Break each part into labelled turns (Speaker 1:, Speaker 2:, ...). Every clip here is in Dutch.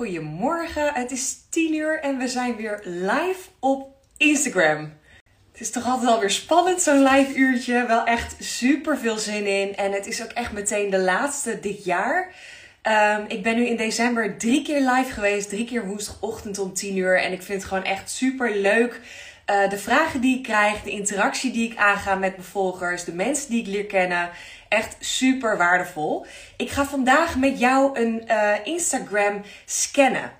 Speaker 1: Goedemorgen, het is 10 uur en we zijn weer live op Instagram. Het is toch altijd alweer spannend, zo'n live uurtje. Wel echt super veel zin in. En het is ook echt meteen de laatste dit jaar. Ehm, ik ben nu in december drie keer live geweest. Drie keer woensdagochtend om 10 uur. En ik vind het gewoon echt super leuk. Uh, de vragen die ik krijg, de interactie die ik aanga met mijn volgers, de mensen die ik leer kennen. Echt super waardevol. Ik ga vandaag met jou een uh, Instagram scannen.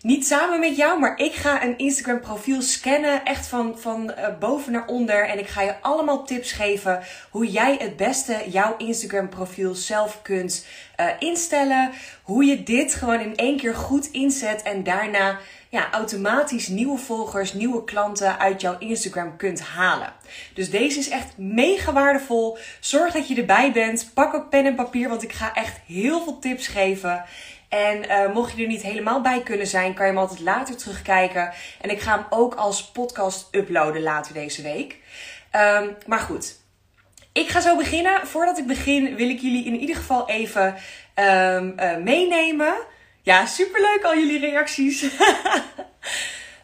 Speaker 1: Niet samen met jou, maar ik ga een Instagram profiel scannen. Echt van, van uh, boven naar onder. En ik ga je allemaal tips geven hoe jij het beste jouw Instagram profiel zelf kunt uh, instellen. Hoe je dit gewoon in één keer goed inzet en daarna ja, automatisch nieuwe volgers, nieuwe klanten uit jouw Instagram kunt halen. Dus deze is echt mega waardevol. Zorg dat je erbij bent. Pak ook pen en papier, want ik ga echt heel veel tips geven. En uh, mocht je er niet helemaal bij kunnen zijn, kan je hem altijd later terugkijken. En ik ga hem ook als podcast uploaden later deze week. Um, maar goed, ik ga zo beginnen. Voordat ik begin, wil ik jullie in ieder geval even um, uh, meenemen. Ja, superleuk al jullie reacties.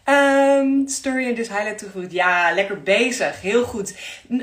Speaker 1: Um, story en dus highlight toegevoegd. Ja, lekker bezig. Heel goed.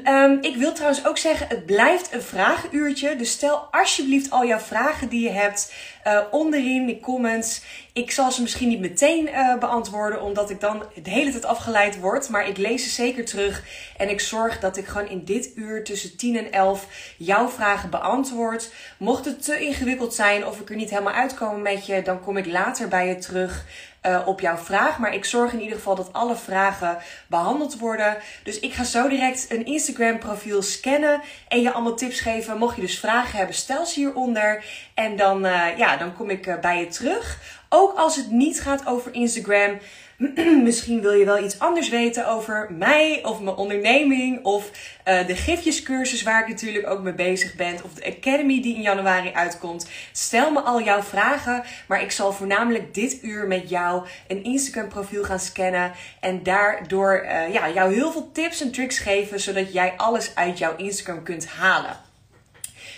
Speaker 1: Um, ik wil trouwens ook zeggen, het blijft een vragenuurtje. Dus stel alsjeblieft al jouw vragen die je hebt uh, onderin de comments. Ik zal ze misschien niet meteen uh, beantwoorden, omdat ik dan de hele tijd afgeleid word. Maar ik lees ze zeker terug. En ik zorg dat ik gewoon in dit uur tussen 10 en 11 jouw vragen beantwoord. Mocht het te ingewikkeld zijn of ik er niet helemaal uitkomen met je, dan kom ik later bij je terug. Uh, op jouw vraag. Maar ik zorg in ieder geval dat alle vragen behandeld worden. Dus ik ga zo direct een Instagram profiel scannen en je allemaal tips geven. Mocht je dus vragen hebben, stel ze hieronder. En dan, uh, ja, dan kom ik uh, bij je terug. Ook als het niet gaat over Instagram. Misschien wil je wel iets anders weten over mij of mijn onderneming of uh, de gifjescursus waar ik natuurlijk ook mee bezig ben of de Academy die in januari uitkomt. Stel me al jouw vragen, maar ik zal voornamelijk dit uur met jou een Instagram profiel gaan scannen en daardoor uh, ja, jou heel veel tips en tricks geven zodat jij alles uit jouw Instagram kunt halen.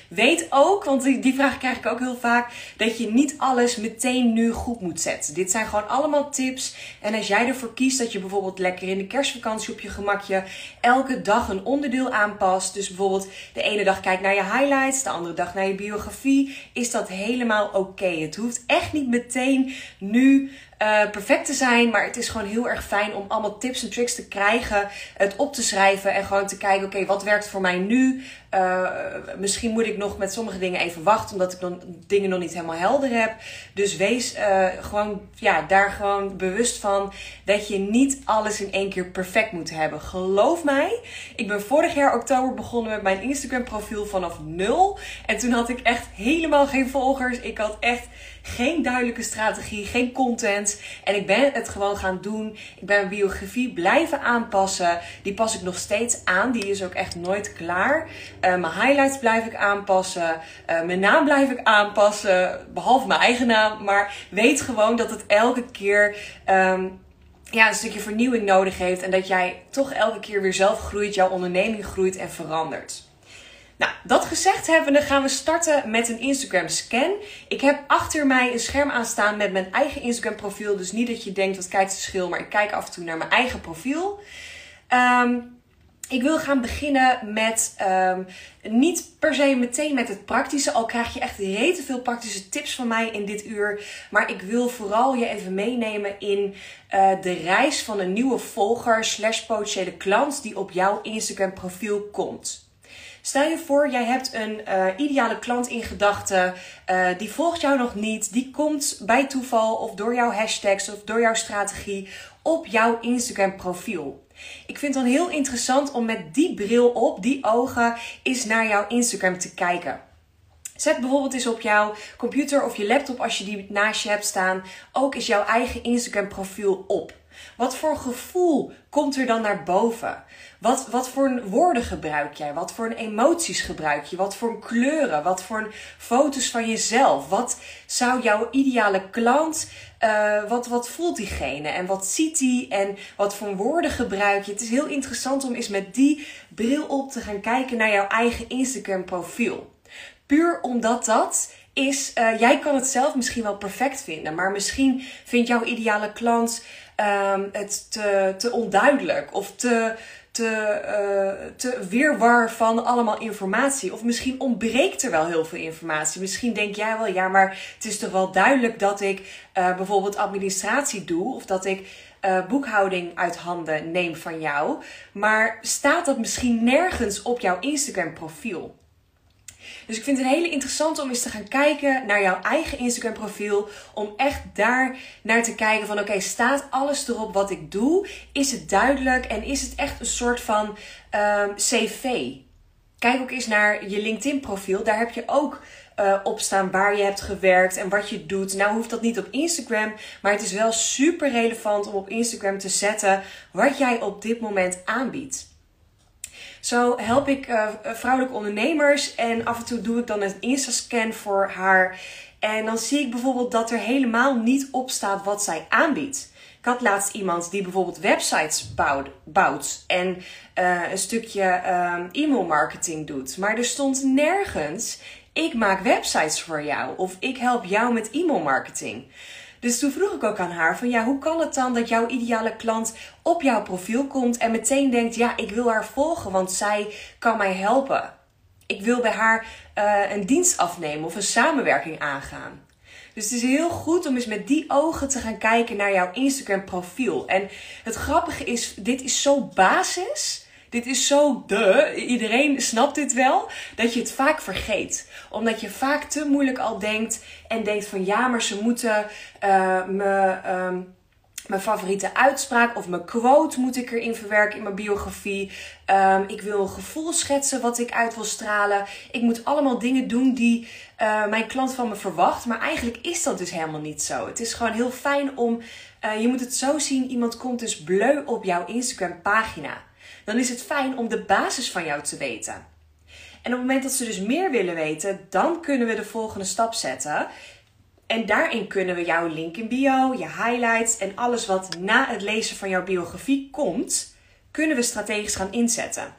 Speaker 1: Weet ook, want die, vraag krijg ik ook heel vaak, dat je niet alles meteen nu goed moet zetten. Dit zijn gewoon allemaal tips. En als jij ervoor kiest dat je bijvoorbeeld lekker in de kerstvakantie op je gemakje elke dag een onderdeel aanpast. Dus bijvoorbeeld de ene dag kijk naar je highlights, de andere dag naar je biografie. Is dat helemaal oké. Het hoeft echt niet meteen nu uh, perfect te zijn. Maar het is gewoon heel erg fijn om allemaal tips en tricks te krijgen. Het op te schrijven en gewoon te kijken: oké, wat werkt voor mij nu? Uh, misschien moet ik nog met sommige dingen even wachten, omdat ik nog, dingen nog niet helemaal helder heb. Dus wees uh, gewoon, ja, daar gewoon bewust van dat je niet alles in één keer perfect moet hebben. Geloof mij, ik ben vorig jaar oktober begonnen met mijn Instagram profiel vanaf nul. En toen had ik echt helemaal geen volgers. Ik had echt geen duidelijke strategie, geen content. En ik ben het gewoon gaan doen. Ik ben mijn biografie blijven aanpassen. Die pas ik nog steeds aan. Die is ook echt nooit klaar. Uh, mijn highlights blijf ik aanpassen. Uh, mijn naam blijf ik aanpassen. Behalve mijn eigen naam. Maar weet gewoon dat het elke keer. Um, ja, een stukje vernieuwing nodig heeft. En dat jij toch elke keer weer zelf groeit, jouw onderneming groeit en verandert. Nou, dat gezegd hebben, dan gaan we starten met een Instagram scan. Ik heb achter mij een scherm aanstaan met mijn eigen Instagram profiel. Dus niet dat je denkt, wat kijkt het verschil, maar ik kijk af en toe naar mijn eigen profiel. Um, ik wil gaan beginnen met um, niet per se meteen met het praktische, al krijg je echt rete veel praktische tips van mij in dit uur. Maar ik wil vooral je even meenemen in uh, de reis van een nieuwe volger slash potentiële klant die op jouw Instagram profiel komt. Stel je voor, jij hebt een uh, ideale klant in gedachten. Uh, die volgt jou nog niet. Die komt bij toeval of door jouw hashtags of door jouw strategie op jouw Instagram profiel. Ik vind het dan heel interessant om met die bril op, die ogen, eens naar jouw Instagram te kijken. Zet bijvoorbeeld eens op jouw computer of je laptop als je die naast je hebt staan ook eens jouw eigen Instagram profiel op. Wat voor gevoel komt er dan naar boven? Wat, wat voor woorden gebruik jij? Wat voor emoties gebruik je? Wat voor kleuren? Wat voor foto's van jezelf? Wat zou jouw ideale klant, uh, wat, wat voelt diegene? En wat ziet hij? En wat voor woorden gebruik je? Het is heel interessant om eens met die bril op te gaan kijken naar jouw eigen Instagram profiel. Puur omdat dat is, uh, jij kan het zelf misschien wel perfect vinden, maar misschien vindt jouw ideale klant um, het te, te onduidelijk of te, te, uh, te weerwar van allemaal informatie. Of misschien ontbreekt er wel heel veel informatie. Misschien denk jij wel, ja, maar het is toch wel duidelijk dat ik uh, bijvoorbeeld administratie doe of dat ik boekhouding uit handen neem van jou. Maar staat dat misschien nergens op jouw Instagram profiel? Dus ik vind het een hele interessant om eens te gaan kijken naar jouw eigen Instagram profiel. Om echt daar naar te kijken van oké, staat alles erop wat ik doe? Is het duidelijk en is het echt een soort van um, cv? Kijk ook eens naar je LinkedIn profiel. Daar heb je ook uh, op staan waar je hebt gewerkt en wat je doet. Nou hoeft dat niet op Instagram, maar het is wel super relevant om op Instagram te zetten wat jij op dit moment aanbiedt. Zo help ik uh, vrouwelijke ondernemers en af en toe doe ik dan een Insta-scan voor haar. En dan zie ik bijvoorbeeld dat er helemaal niet op staat wat zij aanbiedt. Ik had laatst iemand die bijvoorbeeld websites bouwt, en uh, een stukje uh, e-mail marketing doet. Maar er stond nergens: ik maak websites voor jou of ik help jou met e-mail marketing. Dus toen vroeg ik ook aan haar van ja, hoe kan het dan dat jouw ideale klant op jouw profiel komt en meteen denkt ja, ik wil haar volgen, want zij kan mij helpen. Ik wil bij haar uh, een dienst afnemen of een samenwerking aangaan. Dus het is heel goed om eens met die ogen te gaan kijken naar jouw Instagram profiel. En het grappige is, dit is zo basis dit is zo de, iedereen snapt dit wel, dat je het vaak vergeet. Omdat je vaak te moeilijk al denkt en denkt van ja, maar ze moeten uh, me. Um, mijn favoriete uitspraak of mijn quote moet ik erin verwerken in mijn biografie. Um, ik wil een gevoel schetsen wat ik uit wil stralen. Ik moet allemaal dingen doen die uh, mijn klant van me verwacht. Maar eigenlijk is dat dus helemaal niet zo. Het is gewoon heel fijn om. Uh, je moet het zo zien: iemand komt dus bleu op jouw Instagram pagina dan is het fijn om de basis van jou te weten. En op het moment dat ze dus meer willen weten, dan kunnen we de volgende stap zetten. En daarin kunnen we jouw link in bio, je highlights en alles wat na het lezen van jouw biografie komt, kunnen we strategisch gaan inzetten.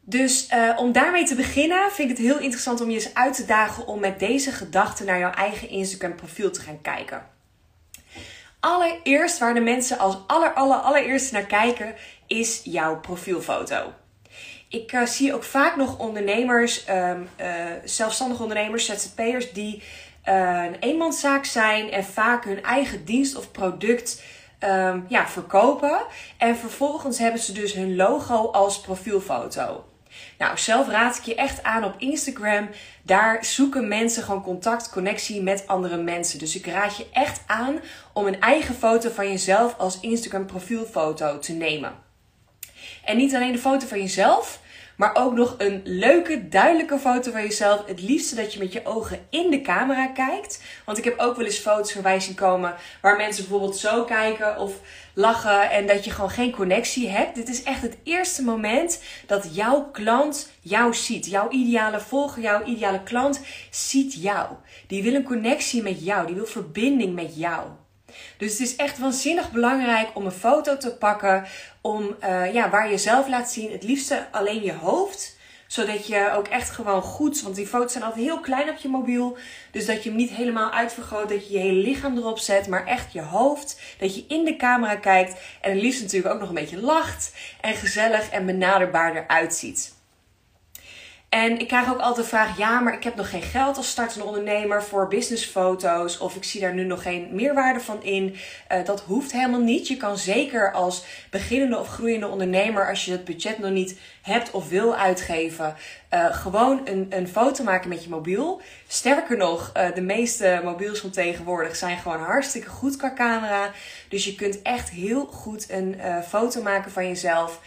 Speaker 1: Dus uh, om daarmee te beginnen, vind ik het heel interessant om je eens uit te dagen om met deze gedachten naar jouw eigen Instagram profiel te gaan kijken. Allereerst waar de mensen als aller, aller, allereerst naar kijken, is jouw profielfoto. Ik uh, zie ook vaak nog ondernemers, um, zelfstandige ondernemers, ZZP'ers, die uh, een eenmanszaak zijn en vaak hun eigen dienst of product um, ja, verkopen. En vervolgens hebben ze dus hun logo als profielfoto. Nou, zelf raad ik je echt aan op Instagram. Daar zoeken mensen gewoon contact, connectie met andere mensen. Dus ik raad je echt aan om een eigen foto van jezelf als Instagram profielfoto te nemen. En niet alleen de foto van jezelf, maar ook nog een leuke, duidelijke foto van jezelf. Het liefste dat je met je ogen in de camera kijkt. Want ik heb ook wel eens foto's voorbij zien komen waar mensen bijvoorbeeld zo kijken of lachen en dat je gewoon geen connectie hebt. Dit is echt het eerste moment dat jouw klant jou ziet. Jouw ideale volger, jouw ideale klant ziet jou. Die wil een connectie met jou, die wil verbinding met jou. Dus het is echt waanzinnig belangrijk om een foto te pakken om, uh, ja, waar je zelf laat zien. Het liefste alleen je hoofd zodat je ook echt gewoon goed, want die foto's zijn altijd heel klein op je mobiel. Dus dat je hem niet helemaal uitvergroot, dat je je hele lichaam erop zet, maar echt je hoofd. Dat je in de camera kijkt en het liefst natuurlijk ook nog een beetje lacht en gezellig en benaderbaar eruit ziet. En ik krijg ook altijd de vraag: ja, maar ik heb nog geen geld als startende ondernemer voor businessfoto's. Of ik zie daar nu nog geen meerwaarde van in. Uh, dat hoeft helemaal niet. Je kan zeker als beginnende of groeiende ondernemer, als je het budget nog niet hebt of wil uitgeven, uh, gewoon een, een foto maken met je mobiel. Sterker nog, uh, de meeste mobiels van tegenwoordig zijn gewoon hartstikke goed qua camera. Dus je kunt echt heel goed een foto maken van jezelf.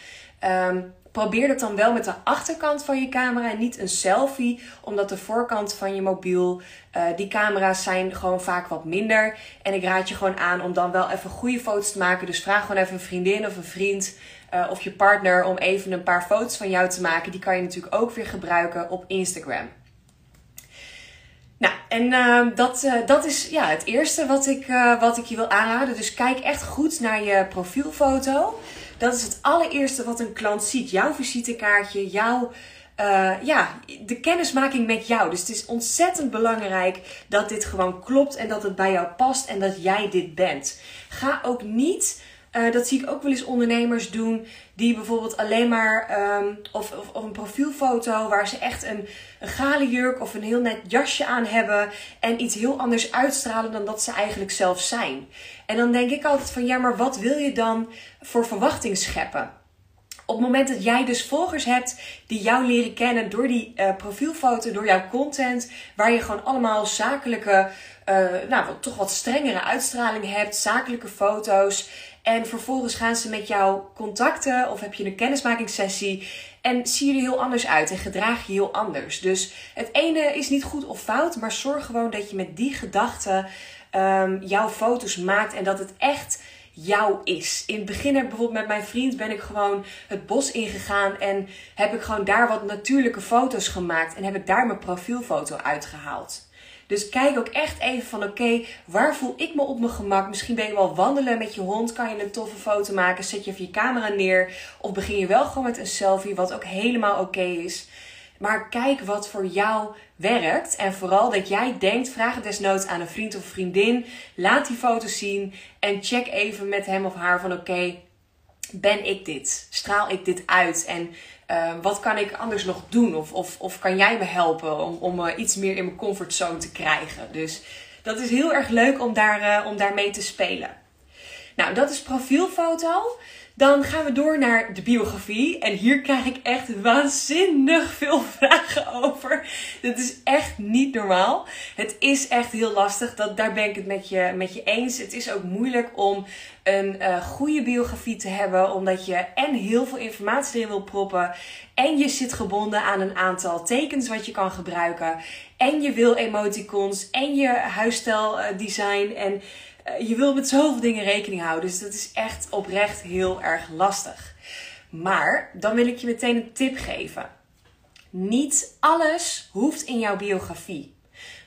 Speaker 1: Um, probeer dat dan wel met de achterkant van je camera en niet een selfie, omdat de voorkant van je mobiel, uh, die camera's zijn gewoon vaak wat minder. En ik raad je gewoon aan om dan wel even goede foto's te maken. Dus vraag gewoon even een vriendin of een vriend uh, of je partner om even een paar foto's van jou te maken. Die kan je natuurlijk ook weer gebruiken op Instagram. Nou, en uh, dat, dat is ja, het eerste wat ik, wat ik je wil aanraden. Dus kijk echt goed naar je profielfoto. Dat is het allereerste wat een klant ziet. Jouw visitekaartje, jouw uh, ja, de kennismaking met jou. Dus het is ontzettend belangrijk dat dit gewoon klopt en dat het bij jou past en dat jij dit bent. Ga ook niet uh, dat zie ik ook wel eens ondernemers doen. Die bijvoorbeeld alleen maar. Um, of, of, of, een profielfoto waar ze echt een, een gale jurk of een heel net jasje aan hebben. En iets heel anders uitstralen dan dat ze eigenlijk zelf zijn. En dan denk ik altijd van ja, maar wat wil je dan voor verwachting scheppen? Op het moment dat jij dus volgers hebt die jou leren kennen door die uh, profielfoto, door jouw content, waar je gewoon allemaal zakelijke, uh, nou toch wat strengere uitstraling hebt, zakelijke foto's. En vervolgens gaan ze met jou contacten of heb je een kennismakingssessie en zie je er heel anders uit en gedraag je heel anders. Dus het ene is niet goed of fout, maar zorg gewoon dat je met die gedachten um, jouw foto's maakt en dat het echt jou is. In het begin bijvoorbeeld met mijn vriend ben ik gewoon het bos ingegaan en heb ik gewoon daar wat natuurlijke foto's gemaakt en heb ik daar mijn profielfoto uitgehaald. Dus kijk ook echt even van oké, waar voel ik me op mijn gemak? Misschien ben je wel wandelen met je hond, kan je een toffe foto maken, zet je even je camera neer of begin je wel gewoon met een selfie, wat ook helemaal oké is. Maar kijk wat voor jou werkt. En vooral dat jij denkt, vraag het desnoods aan een vriend of vriendin. Laat die foto's zien en check even met hem of haar van oké, ben ik dit? Straal ik dit uit? En uh, wat kan ik anders nog doen? Of, of, of kan jij me helpen om, om uh, iets meer in mijn comfortzone te krijgen? Dus dat is heel erg leuk om, daar, uh, om daarmee te spelen. Nou, dat is profielfoto. Dan gaan we door naar de biografie. En hier krijg ik echt waanzinnig veel vragen over. Dat is echt niet normaal. Het is echt heel lastig. Dat, daar ben ik het met je, met je eens. Het is ook moeilijk om een uh, goede biografie te hebben. Omdat je en heel veel informatie erin wil proppen. En je zit gebonden aan een aantal tekens wat je kan gebruiken. En je wil emoticons. En je huisstijldesign. En eh, je wil met zoveel dingen rekening houden. Dus dat is echt oprecht heel erg lastig. Maar dan wil ik je meteen een tip geven. Niet alles hoeft in jouw biografie.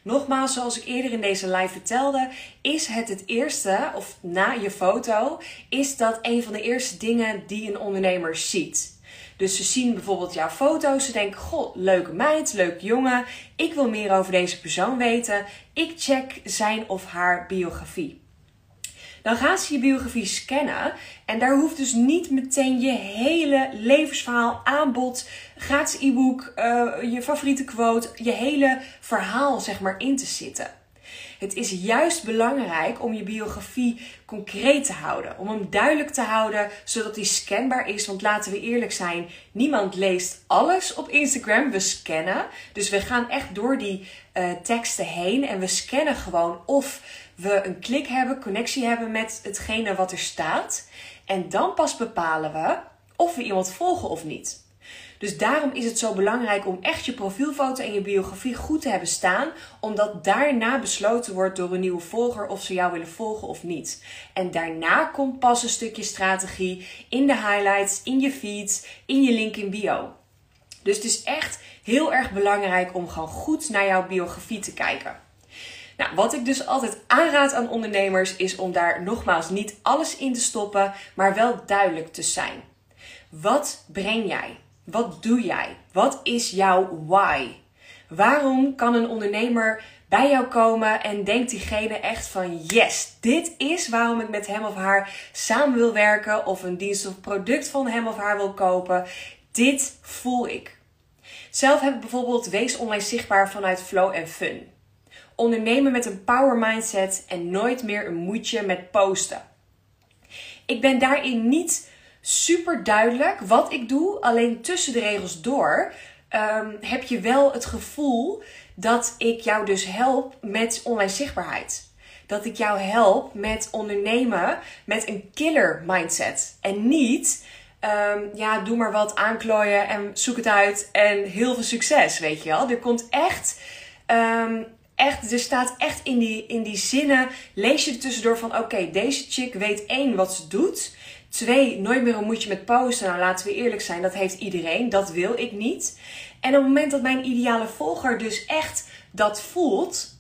Speaker 1: Nogmaals, zoals ik eerder in deze live vertelde, is het het eerste, of na je foto, is dat een van de eerste dingen die een ondernemer ziet. Dus ze zien bijvoorbeeld jouw foto's, ze denken: Goh, leuke meid, leuk jongen, ik wil meer over deze persoon weten. Ik check zijn of haar biografie. Dan gaan ze je biografie scannen. En daar hoeft dus niet meteen je hele levensverhaal, aanbod, gratis e-book, uh, je favoriete quote, je hele verhaal zeg maar in te zitten. Het is juist belangrijk om je biografie concreet te houden. Om hem duidelijk te houden, zodat die scanbaar is. Want laten we eerlijk zijn, niemand leest alles op Instagram. We scannen. Dus we gaan echt door die uh, teksten heen en we scannen gewoon of we een klik hebben, connectie hebben met hetgene wat er staat. En dan pas bepalen we of we iemand volgen of niet. Dus daarom is het zo belangrijk om echt je profielfoto en je biografie goed te hebben staan, omdat daarna besloten wordt door een nieuwe volger of ze jou willen volgen of niet. En daarna komt pas een stukje strategie in de highlights, in je feeds, in je link in bio. Dus het is echt heel erg belangrijk om gewoon goed naar jouw biografie te kijken. Nou, wat ik dus altijd aanraad aan ondernemers is om daar nogmaals niet alles in te stoppen, maar wel duidelijk te zijn. Wat breng jij? Wat doe jij? Wat is jouw why? Waarom kan een ondernemer bij jou komen en denkt diegene echt van yes, dit is waarom ik met hem of haar samen wil werken of een dienst of product van hem of haar wil kopen. Dit voel ik. Zelf heb ik bijvoorbeeld Wees online zichtbaar vanuit Flow en Fun. Ondernemen met een power mindset en nooit meer een moedje met posten. Ik ben daarin niet super duidelijk wat ik doe, alleen tussen de regels door um, heb je wel het gevoel dat ik jou dus help met online zichtbaarheid. Dat ik jou help met ondernemen met een killer mindset. En niet, um, ja, doe maar wat aanklooien en zoek het uit en heel veel succes, weet je wel. Er komt echt um, echt, er staat echt in die, in die zinnen, lees je er tussendoor van, oké, deze chick weet één wat ze doet. Twee, nooit meer een moedje met posten. Nou, laten we eerlijk zijn, dat heeft iedereen. Dat wil ik niet. En op het moment dat mijn ideale volger dus echt dat voelt,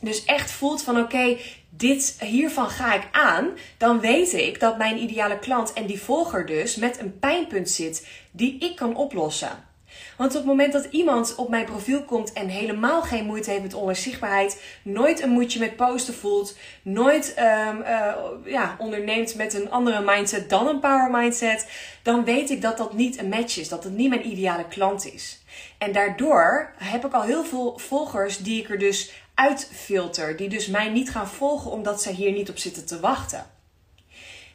Speaker 1: dus echt voelt van oké, dit hiervan ga ik aan, dan weet ik dat mijn ideale klant en die volger dus met een pijnpunt zit die ik kan oplossen. Want op het moment dat iemand op mijn profiel komt en helemaal geen moeite heeft met onzichtbaarheid, nooit een moedje met posten voelt, nooit um, uh, ja, onderneemt met een andere mindset dan een power mindset, dan weet ik dat dat niet een match is, dat het niet mijn ideale klant is. En daardoor heb ik al heel veel volgers die ik er dus uitfilter, die dus mij niet gaan volgen omdat zij hier niet op zitten te wachten.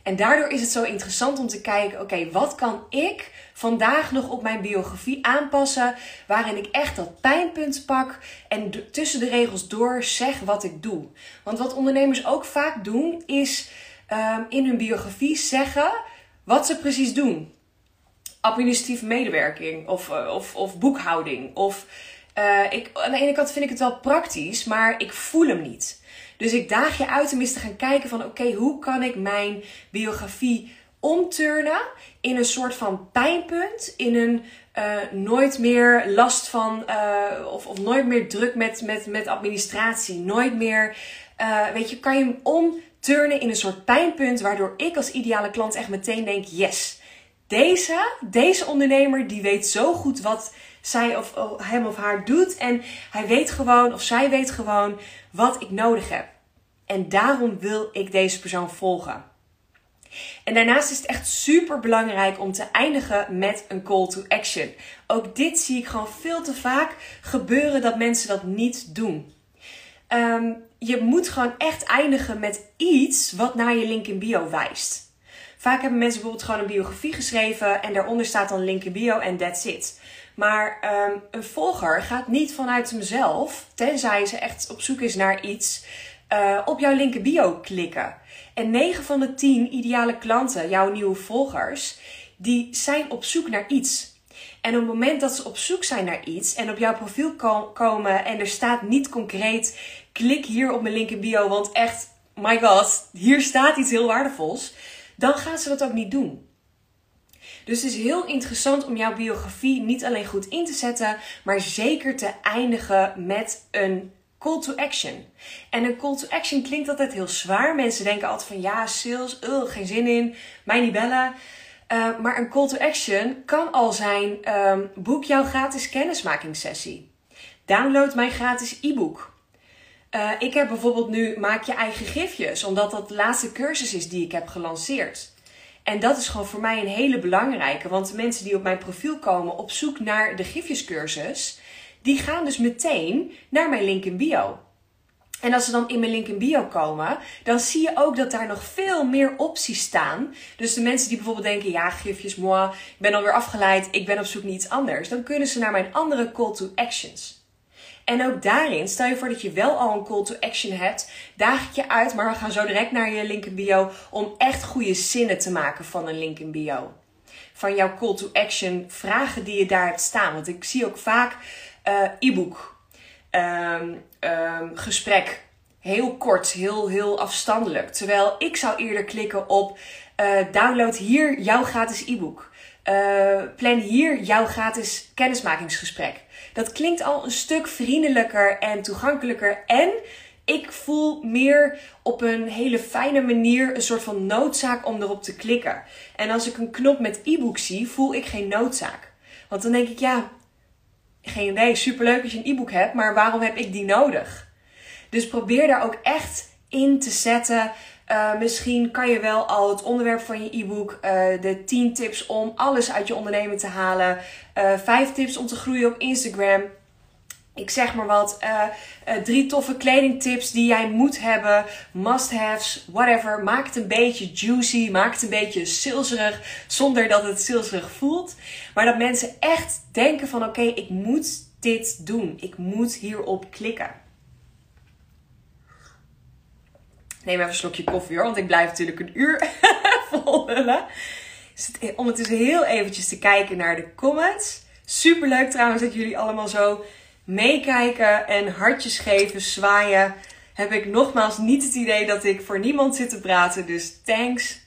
Speaker 1: En daardoor is het zo interessant om te kijken: oké, wat kan ik vandaag nog op mijn biografie aanpassen, waarin ik echt dat pijnpunt pak en tussen de regels door zeg wat ik doe. Want wat ondernemers ook vaak doen, is um, in hun biografie zeggen wat ze precies doen. Administratieve medewerking of, uh, of, of boekhouding. Of uh, ik, aan de ene kant vind ik het wel praktisch, maar ik voel hem niet. Dus ik daag je uit om eens te gaan kijken van oké, hoe kan ik mijn biografie omturnen in een soort van pijnpunt, in een uh, nooit meer last van uh, of, of nooit meer druk met, met, met administratie, nooit meer, uh, weet je, kan je hem omturnen in een soort pijnpunt waardoor ik als ideale klant echt meteen denk, yes, deze, deze ondernemer die weet zo goed wat zij of hem of haar doet en hij weet gewoon of zij weet gewoon wat ik nodig heb. En daarom wil ik deze persoon volgen. En daarnaast is het echt super belangrijk om te eindigen met een call to action. Ook dit zie ik gewoon veel te vaak gebeuren dat mensen dat niet doen. Um, je moet gewoon echt eindigen met iets wat naar je link in bio wijst. Vaak hebben mensen bijvoorbeeld gewoon een biografie geschreven en daaronder staat dan link in bio en that's it. Maar um, een volger gaat niet vanuit hemzelf, tenzij ze echt op zoek is naar iets, uh, op jouw linker bio klikken. En 9 van de 10 ideale klanten, jouw nieuwe volgers, die zijn op zoek naar iets. En op het moment dat ze op zoek zijn naar iets en op jouw profiel komen en er staat niet concreet, klik hier op mijn link in bio, want echt, my god, hier staat iets heel waardevols, dan gaan ze dat ook niet doen. Dus het is heel interessant om jouw biografie niet alleen goed in te zetten, maar zeker te eindigen met een call to action. En een call to action klinkt altijd heel zwaar. Mensen denken altijd van ja, sales, uh, geen zin in, mij niet bellen. Uh, maar een call to action kan al zijn: um, boek jouw gratis kennismakingssessie. Download mijn gratis e-book. Uh, ik heb bijvoorbeeld nu maak je eigen gifjes, omdat dat de laatste cursus is die ik heb gelanceerd. En dat is gewoon voor mij een hele belangrijke, want de mensen die op mijn profiel komen op zoek naar de gifjescursus, die gaan dus meteen naar mijn link in bio. En als ze dan in mijn link in bio komen, dan zie je ook dat daar nog veel meer opties staan. Dus de mensen die bijvoorbeeld denken, ja, gifjes, moi, ik ben alweer afgeleid, ik ben op zoek naar iets anders. Dan kunnen ze naar mijn andere call to actions. En ook daarin, stel je voor dat je wel al een call to action hebt, daag ik je uit, maar we gaan zo direct naar je link in bio om echt goede zinnen te maken van een link in bio. Van jouw call to action, vragen die je daar hebt staan. Want ik zie ook vaak uh, e-book, um, um, gesprek. Heel kort, heel, heel afstandelijk. Terwijl ik zou eerder klikken op uh, download hier jouw gratis e-book. Uh, plan hier jouw gratis kennismakingsgesprek. Dat klinkt al een stuk vriendelijker en toegankelijker. En ik voel meer op een hele fijne manier een soort van noodzaak om erop te klikken. En als ik een knop met e-book zie, voel ik geen noodzaak. Want dan denk ik, ja, geen idee, superleuk als je een e-book hebt, maar waarom heb ik die nodig? Dus probeer daar ook echt in te zetten. Uh, misschien kan je wel al het onderwerp van je e-book, uh, de 10 tips om alles uit je onderneming te halen, uh, eh, 5 tips om te groeien op Instagram. Ik zeg maar wat, drie toffe kledingtips die jij moet hebben, must-haves, whatever. Maak het een beetje juicy, maak het een beetje salesig, zonder dat het salesig voelt. Maar dat mensen echt denken van oké, ik moet dit doen. Ik moet hierop klikken. Neem even een slokje koffie hoor, want ik blijf natuurlijk een uur vol lullen. Dus ondertussen heel eventjes te kijken naar de comments. Super leuk trouwens dat jullie allemaal zo meekijken en hartjes geven, zwaaien. Heb ik nogmaals niet het idee dat ik voor niemand zit te praten. Dus thanks.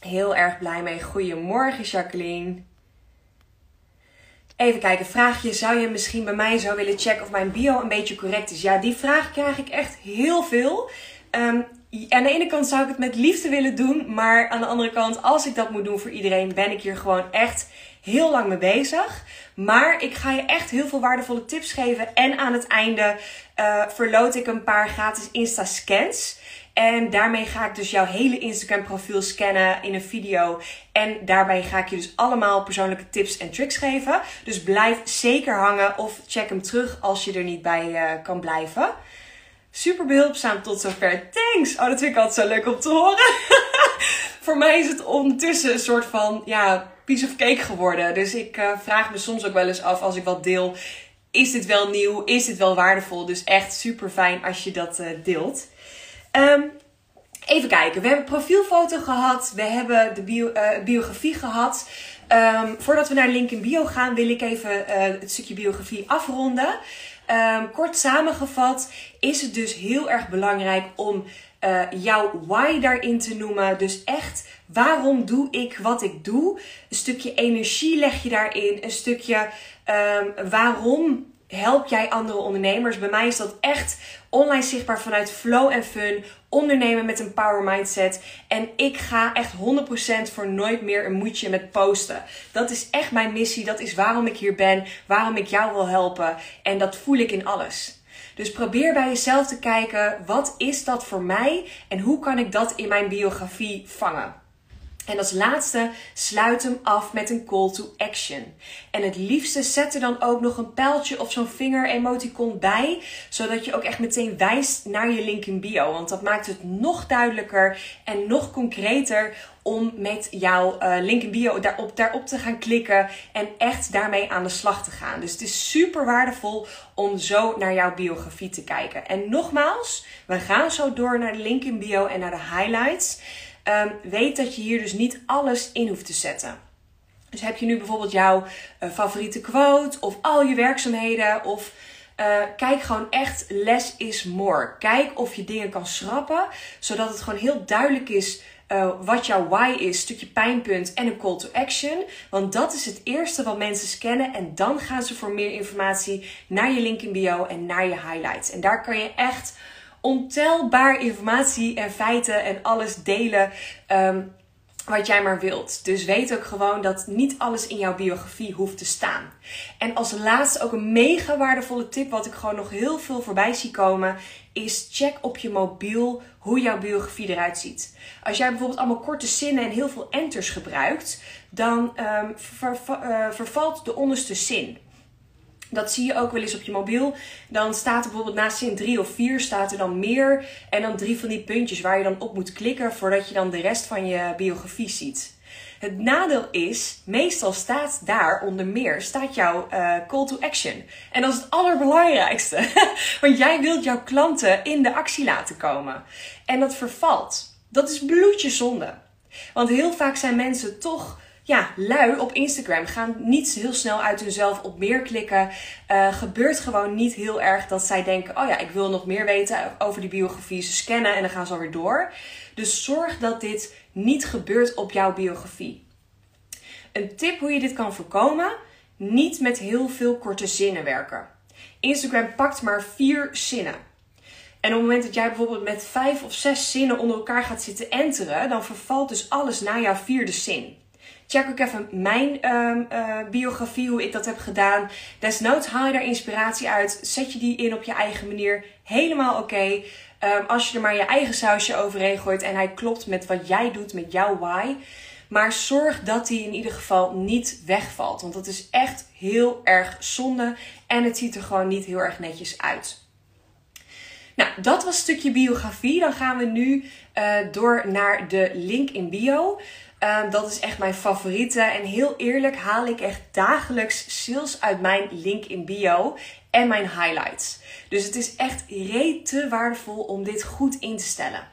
Speaker 1: Heel erg blij mee. Goedemorgen Jacqueline. Even kijken, vraagje. Zou je misschien bij mij zo willen checken of mijn bio een beetje correct is? Ja, die vraag krijg ik echt heel veel. Um, aan de ene kant zou ik het met liefde willen doen. Maar aan de andere kant, als ik dat moet doen voor iedereen, ben ik hier gewoon echt heel lang mee bezig. Maar ik ga je echt heel veel waardevolle tips geven. En aan het einde uh, verloot ik een paar gratis Insta-scans. En daarmee ga ik dus jouw hele Instagram profiel scannen in een video. En daarbij ga ik je dus allemaal persoonlijke tips en tricks geven. Dus blijf zeker hangen of check hem terug als je er niet bij uh, kan blijven. Super behulpzaam tot zover. Thanks! Oh, dat vind ik altijd zo leuk om te horen. Voor mij is het ondertussen een soort van ja, piece of cake geworden. Dus ik uh, vraag me soms ook wel eens af als ik wat deel. Is dit wel nieuw? Is dit wel waardevol? Dus echt super fijn als je dat uh, deelt. Um, even kijken. We hebben profielfoto gehad. We hebben de uh, biografie gehad. Um, voordat we naar link in bio gaan, wil ik even uh, het stukje biografie afronden. Um, kort samengevat is het dus heel erg belangrijk om uh, jouw why daarin te noemen. Dus echt, waarom doe ik wat ik doe? Een stukje energie leg je daarin. Een stukje um, waarom help jij andere ondernemers? Bij mij is dat echt online zichtbaar vanuit flow en fun. Ondernemen met een power mindset. En ik ga echt 100% voor nooit meer een moedje met posten. Dat is echt mijn missie. Dat is waarom ik hier ben. Waarom ik jou wil helpen. En dat voel ik in alles. Dus probeer bij jezelf te kijken, wat is dat voor mij en hoe kan ik dat in mijn biografie vangen? En als laatste, sluit hem af met een call to action. En het liefste zet er dan ook nog een pijltje of zo'n vinger emoticon bij, zodat je ook echt meteen wijst naar je link in bio. Want dat maakt het nog duidelijker en nog concreter om met jouw uh, link in bio daarop, daarop te gaan klikken en echt daarmee aan de slag te gaan. Dus het is super waardevol om zo naar jouw biografie te kijken. En nogmaals, we gaan zo door naar de link in bio en naar de highlights. Um, weet dat je hier dus niet alles in hoeft te zetten. Dus heb je nu bijvoorbeeld jouw uh, favoriete quote of al je werkzaamheden of uh, kijk gewoon echt less is more. Kijk of je dingen kan schrappen, zodat het gewoon heel duidelijk is uh, wat jouw why is, stukje pijnpunt en een call to action. Want dat is het eerste wat mensen scannen en dan gaan ze voor meer informatie naar je link in bio en naar je highlights. En daar kan je echt ontelbaar informatie en feiten en alles delen. Um, wat jij maar wilt. Dus weet ook gewoon dat niet alles in jouw biografie hoeft te staan. En als laatste ook een mega waardevolle tip, wat ik gewoon nog heel veel voorbij zie komen, is check op je mobiel hoe jouw biografie eruit ziet. Als jij bijvoorbeeld allemaal korte zinnen en heel veel enters gebruikt, dan ver, uh, vervalt de onderste zin. Dat zie je ook wel eens op je mobiel. Dan staat er bijvoorbeeld naast zin 3 of 4 staat er dan meer. En dan drie van die puntjes waar je dan op moet klikken voordat je dan de rest van je biografie ziet. Het nadeel is, meestal staat daar onder meer, staat jouw uh, call to action. En dat is het allerbelangrijkste. Want jij wilt jouw klanten in de actie laten komen. En dat vervalt. Dat is bloedje zonde. Want heel vaak zijn mensen toch ja, lui op Instagram gaan niet heel snel uit hunzelf op meer klikken. Uh, gebeurt gewoon niet heel erg dat zij denken: oh ja, ik wil nog meer weten over die biografie. Ze scannen en dan gaan ze alweer door. Dus zorg dat dit niet gebeurt op jouw biografie. Een tip hoe je dit kan voorkomen: niet met heel veel korte zinnen werken. Instagram pakt maar vier zinnen. En op het moment dat jij bijvoorbeeld met vijf of zes zinnen onder elkaar gaat zitten enteren, dan vervalt dus alles naar jouw vierde zin. Check ook even mijn um, uh, biografie, hoe ik dat heb gedaan. Desnoods haal je daar inspiratie uit. Zet je die in op je eigen manier. Helemaal oké. Um, als je er maar je eigen sausje overheen gooit en hij klopt met wat jij doet, met jouw why. Maar zorg dat die in ieder geval niet wegvalt. Want dat is echt heel erg zonde. En het ziet er gewoon niet heel erg netjes uit. Nou, dat was een stukje biografie. Dan gaan we nu uh, door naar de link in bio. Um, dat is echt mijn favoriete. En heel eerlijk haal ik echt dagelijks sales uit mijn link in bio en mijn highlights. Dus het is echt rete waardevol om dit goed in te stellen.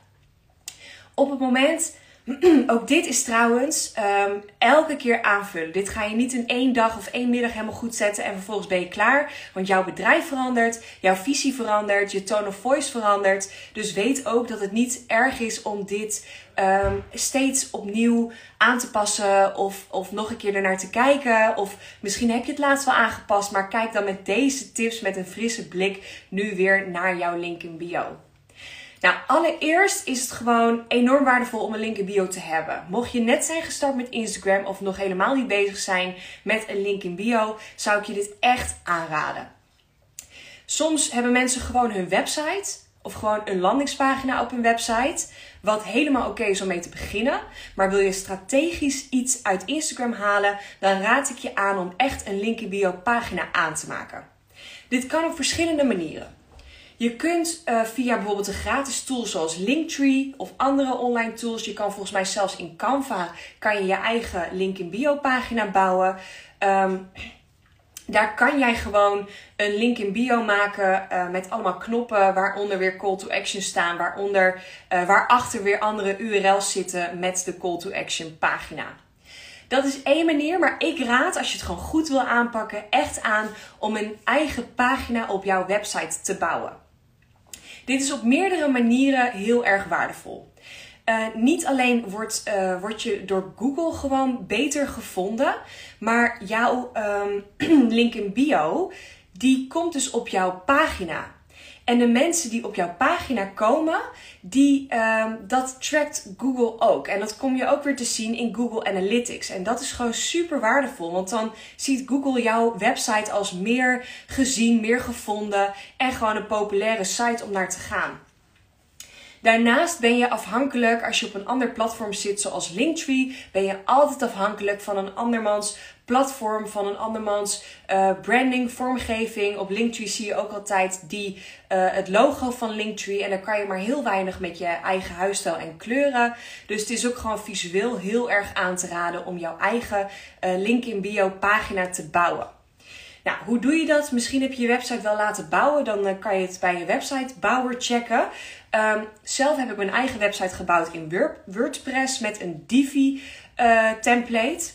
Speaker 1: Op het moment ook dit is trouwens um, elke keer aanvullen. Dit ga je niet in één dag of één middag helemaal goed zetten en vervolgens ben je klaar. Want jouw bedrijf verandert, jouw visie verandert, je tone of voice verandert. Dus weet ook dat het niet erg is om dit um, steeds opnieuw aan te passen of, of nog een keer ernaar te kijken. Of misschien heb je het laatst wel aangepast, maar kijk dan met deze tips met een frisse blik nu weer naar jouw link in bio. Nou, allereerst is het gewoon enorm waardevol om een link in bio te hebben. Mocht je net zijn gestart met Instagram of nog helemaal niet bezig zijn met een link in bio, zou ik je dit echt aanraden. Soms hebben mensen gewoon hun website of gewoon een landingspagina op hun website. Wat helemaal oké is om mee te beginnen. Maar wil je strategisch iets uit Instagram halen, dan raad ik je aan om echt een link in bio pagina aan te maken. Dit kan op verschillende manieren. Je kunt uh, via bijvoorbeeld een gratis tool zoals Linktree of andere online tools. Je kan volgens mij zelfs in Canva kan je je eigen link in bio pagina bouwen. Um, daar kan jij gewoon een link in bio maken uh, met allemaal knoppen waaronder weer call to action staan, waaronder, uh, waarachter weer andere URL's zitten met de call to action pagina. Dat is één manier, maar ik raad als je het gewoon goed wil aanpakken, echt aan om een eigen pagina op jouw website te bouwen. Dit is op meerdere manieren heel erg waardevol. Uh, niet alleen wordt, uh, word je door Google gewoon beter gevonden, maar jouw um, link in bio, die komt dus op jouw pagina. En de mensen die op jouw pagina komen, die, um, dat trackt Google ook. En dat kom je ook weer te zien in Google Analytics. En dat is gewoon super waardevol, want dan ziet Google jouw website als meer gezien, meer gevonden en gewoon een populaire site om naar te gaan. Daarnaast ben je afhankelijk, als je op een ander platform zit, zoals Linktree, ben je altijd afhankelijk van een andermans platform, van een andermans uh, branding, vormgeving. Op Linktree zie je ook altijd die, uh, het logo van Linktree. En dan kan je maar heel weinig met je eigen huisstijl en kleuren. Dus het is ook gewoon visueel heel erg aan te raden om jouw eigen uh, link in bio pagina te bouwen. Nou, hoe doe je dat? Misschien heb je je website wel laten bouwen. Dan kan je het bij je websitebouwer checken. Um, zelf heb ik mijn eigen website gebouwd in WordPress met een Divi template.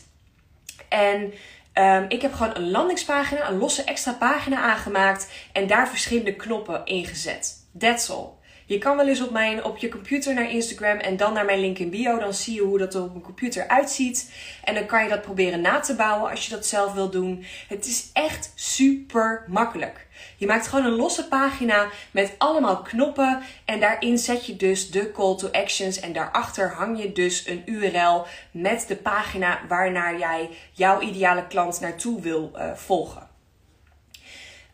Speaker 1: En um, ik heb gewoon een landingspagina, een losse extra pagina aangemaakt en daar verschillende knoppen ingezet. That's all. Je kan wel eens op, mijn, op je computer naar Instagram en dan naar mijn link in bio. Dan zie je hoe dat er op mijn computer uitziet. En dan kan je dat proberen na te bouwen als je dat zelf wil doen. Het is echt super makkelijk. Je maakt gewoon een losse pagina met allemaal knoppen. En daarin zet je dus de call to actions. En daarachter hang je dus een URL met de pagina waarnaar jij jouw ideale klant naartoe wil uh, volgen.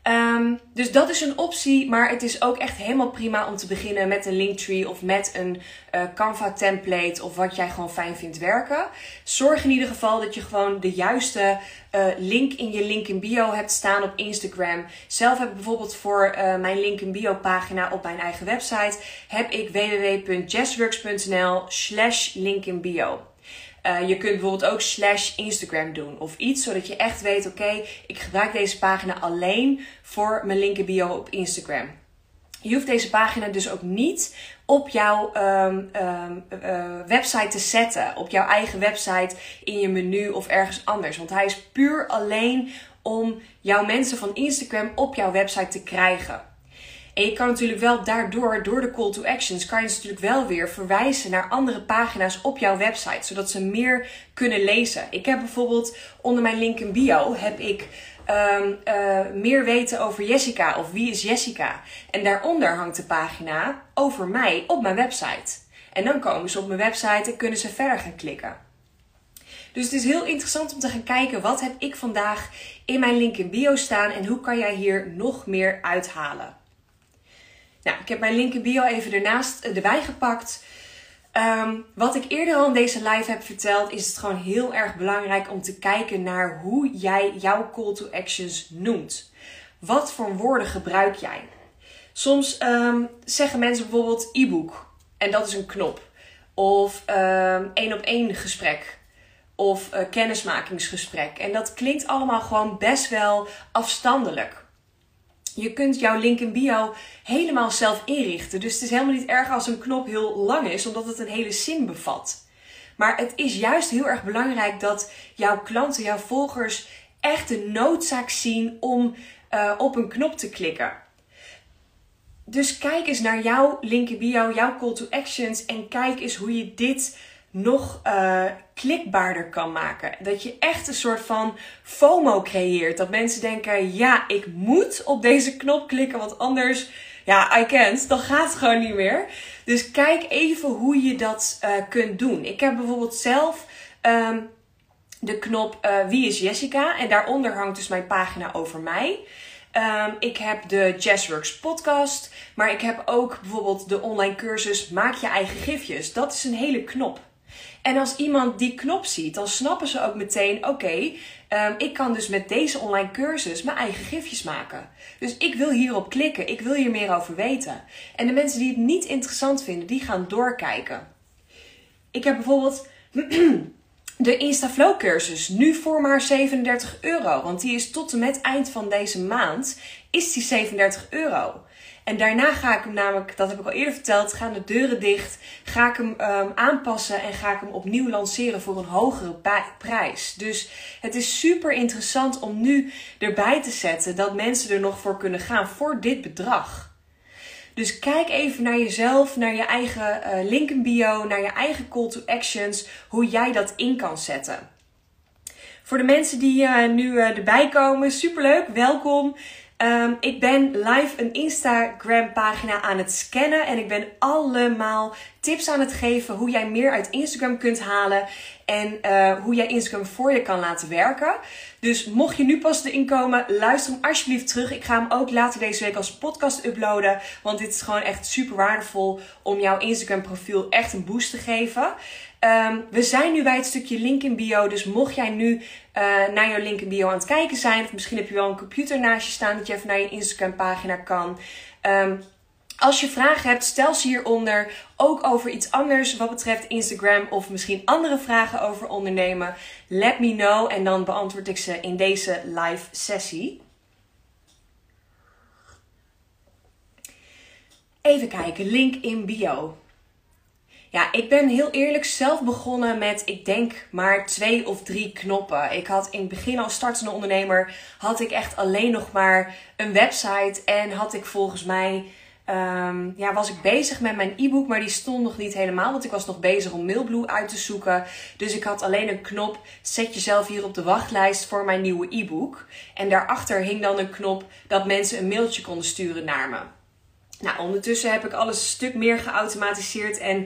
Speaker 1: Um, dus dat is een optie, maar het is ook echt helemaal prima om te beginnen met een Linktree of met een uh, Canva template of wat jij gewoon fijn vindt werken. Zorg in ieder geval dat je gewoon de juiste uh, link in je link in bio hebt staan op Instagram. Zelf heb ik bijvoorbeeld voor uh, mijn link in bio pagina op mijn eigen website heb ik www.jazzworks.nl slash link in bio. Uh, je kunt bijvoorbeeld ook slash Instagram doen of iets, zodat je echt weet: oké, ik gebruik deze pagina alleen voor mijn link in bio op Instagram. Je hoeft deze pagina dus ook niet op jouw um, um, uh, website te zetten, op jouw eigen website, in je menu of ergens anders. Want hij is puur alleen om jouw mensen van Instagram op jouw website te krijgen. En je kan natuurlijk wel daardoor, door de call to actions, kan je natuurlijk wel weer verwijzen naar andere pagina's op jouw website, zodat ze meer kunnen lezen. Ik heb bijvoorbeeld onder mijn link in bio heb ik um, uh, meer weten over Jessica of wie is Jessica. En daaronder hangt de pagina over mij op mijn website. En dan komen ze op mijn website en kunnen ze verder gaan klikken. Dus het is heel interessant om te gaan kijken wat heb ik vandaag in mijn link in bio staan en hoe kan jij hier nog meer uithalen. Nou, ik heb mijn link in bio even ernaast eh, erbij gepakt. Um, wat ik eerder al in deze live heb verteld, is het gewoon heel erg belangrijk om te kijken naar hoe jij jouw call to actions noemt. Wat voor woorden gebruik jij? Soms um, zeggen mensen bijvoorbeeld e-book en dat is een knop. Of één op één gesprek. Of uh, kennismakingsgesprek. En dat klinkt allemaal gewoon best wel afstandelijk. Je kunt jouw link in bio helemaal zelf inrichten. Dus het is helemaal niet erg als een knop heel lang is, omdat het een hele zin bevat. Maar het is juist heel erg belangrijk dat jouw klanten, jouw volgers echt de noodzaak zien om uh, op een knop te klikken. Dus kijk eens naar jouw link in bio, jouw call to actions en kijk eens hoe je dit nog uh, klikbaarder kan maken. Dat je echt een soort van FOMO creëert. Dat mensen denken: ja, ik moet op deze knop klikken, want anders ja, I can't, dan gaat het gewoon niet meer. Dus kijk even hoe je dat uh, kunt doen. Ik heb bijvoorbeeld zelf um, de knop uh, Wie is Jessica? En daaronder hangt dus mijn pagina over mij. Um, ik heb de Jazzworks podcast, maar ik heb ook bijvoorbeeld de online cursus Maak je eigen gifjes. Dat is een hele knop. En als iemand die knop ziet, dan snappen ze ook meteen: oké, um, ik kan dus met deze online cursus mijn eigen gifjes maken. Dus ik wil hierop klikken, ik wil hier meer over weten. En de mensen die het niet interessant vinden, die gaan doorkijken. Ik heb bijvoorbeeld de InstaFlow cursus nu voor maar 37 euro. Want die is tot en met eind van deze maand is die 37 euro. En daarna ga ik hem namelijk, dat heb ik al eerder verteld, gaan de deuren dicht. Ga ik hem um, aanpassen en ga ik hem opnieuw lanceren voor een hogere prijs. Dus het is super interessant om nu erbij te zetten dat mensen er nog voor kunnen gaan voor dit bedrag. Dus kijk even naar jezelf, naar je eigen uh, link in bio, naar je eigen call to actions, hoe jij dat in kan zetten. Voor de mensen die uh, nu uh, erbij komen, superleuk, welkom. Um, ik ben live een Instagram pagina aan het scannen en ik ben allemaal tips aan het geven hoe jij meer uit Instagram kunt halen en uh, hoe jij Instagram voor je kan laten werken. Dus mocht je nu pas erin komen, luister hem alsjeblieft terug. Ik ga hem ook later deze week als podcast uploaden, want dit is gewoon echt super waardevol om jouw Instagram profiel echt een boost te geven. Um, we zijn nu bij het stukje link in bio. Dus mocht jij nu uh, naar jouw link in bio aan het kijken zijn, of misschien heb je wel een computer naast je staan dat je even naar je Instagram pagina kan. Um, als je vragen hebt, stel ze hieronder. Ook over iets anders wat betreft Instagram of misschien andere vragen over ondernemen. Let me know en dan beantwoord ik ze in deze live sessie. Even kijken, link in bio. Ja, ik ben heel eerlijk zelf begonnen met, ik denk, maar twee of drie knoppen. Ik had in het begin als startende ondernemer, had ik echt alleen nog maar een website. En had ik volgens mij, um, ja, was ik bezig met mijn e-book, maar die stond nog niet helemaal. Want ik was nog bezig om Mailblue uit te zoeken. Dus ik had alleen een knop, zet jezelf hier op de wachtlijst voor mijn nieuwe e-book. En daarachter hing dan een knop dat mensen een mailtje konden sturen naar me. Nou, ondertussen heb ik alles een stuk meer geautomatiseerd en uh,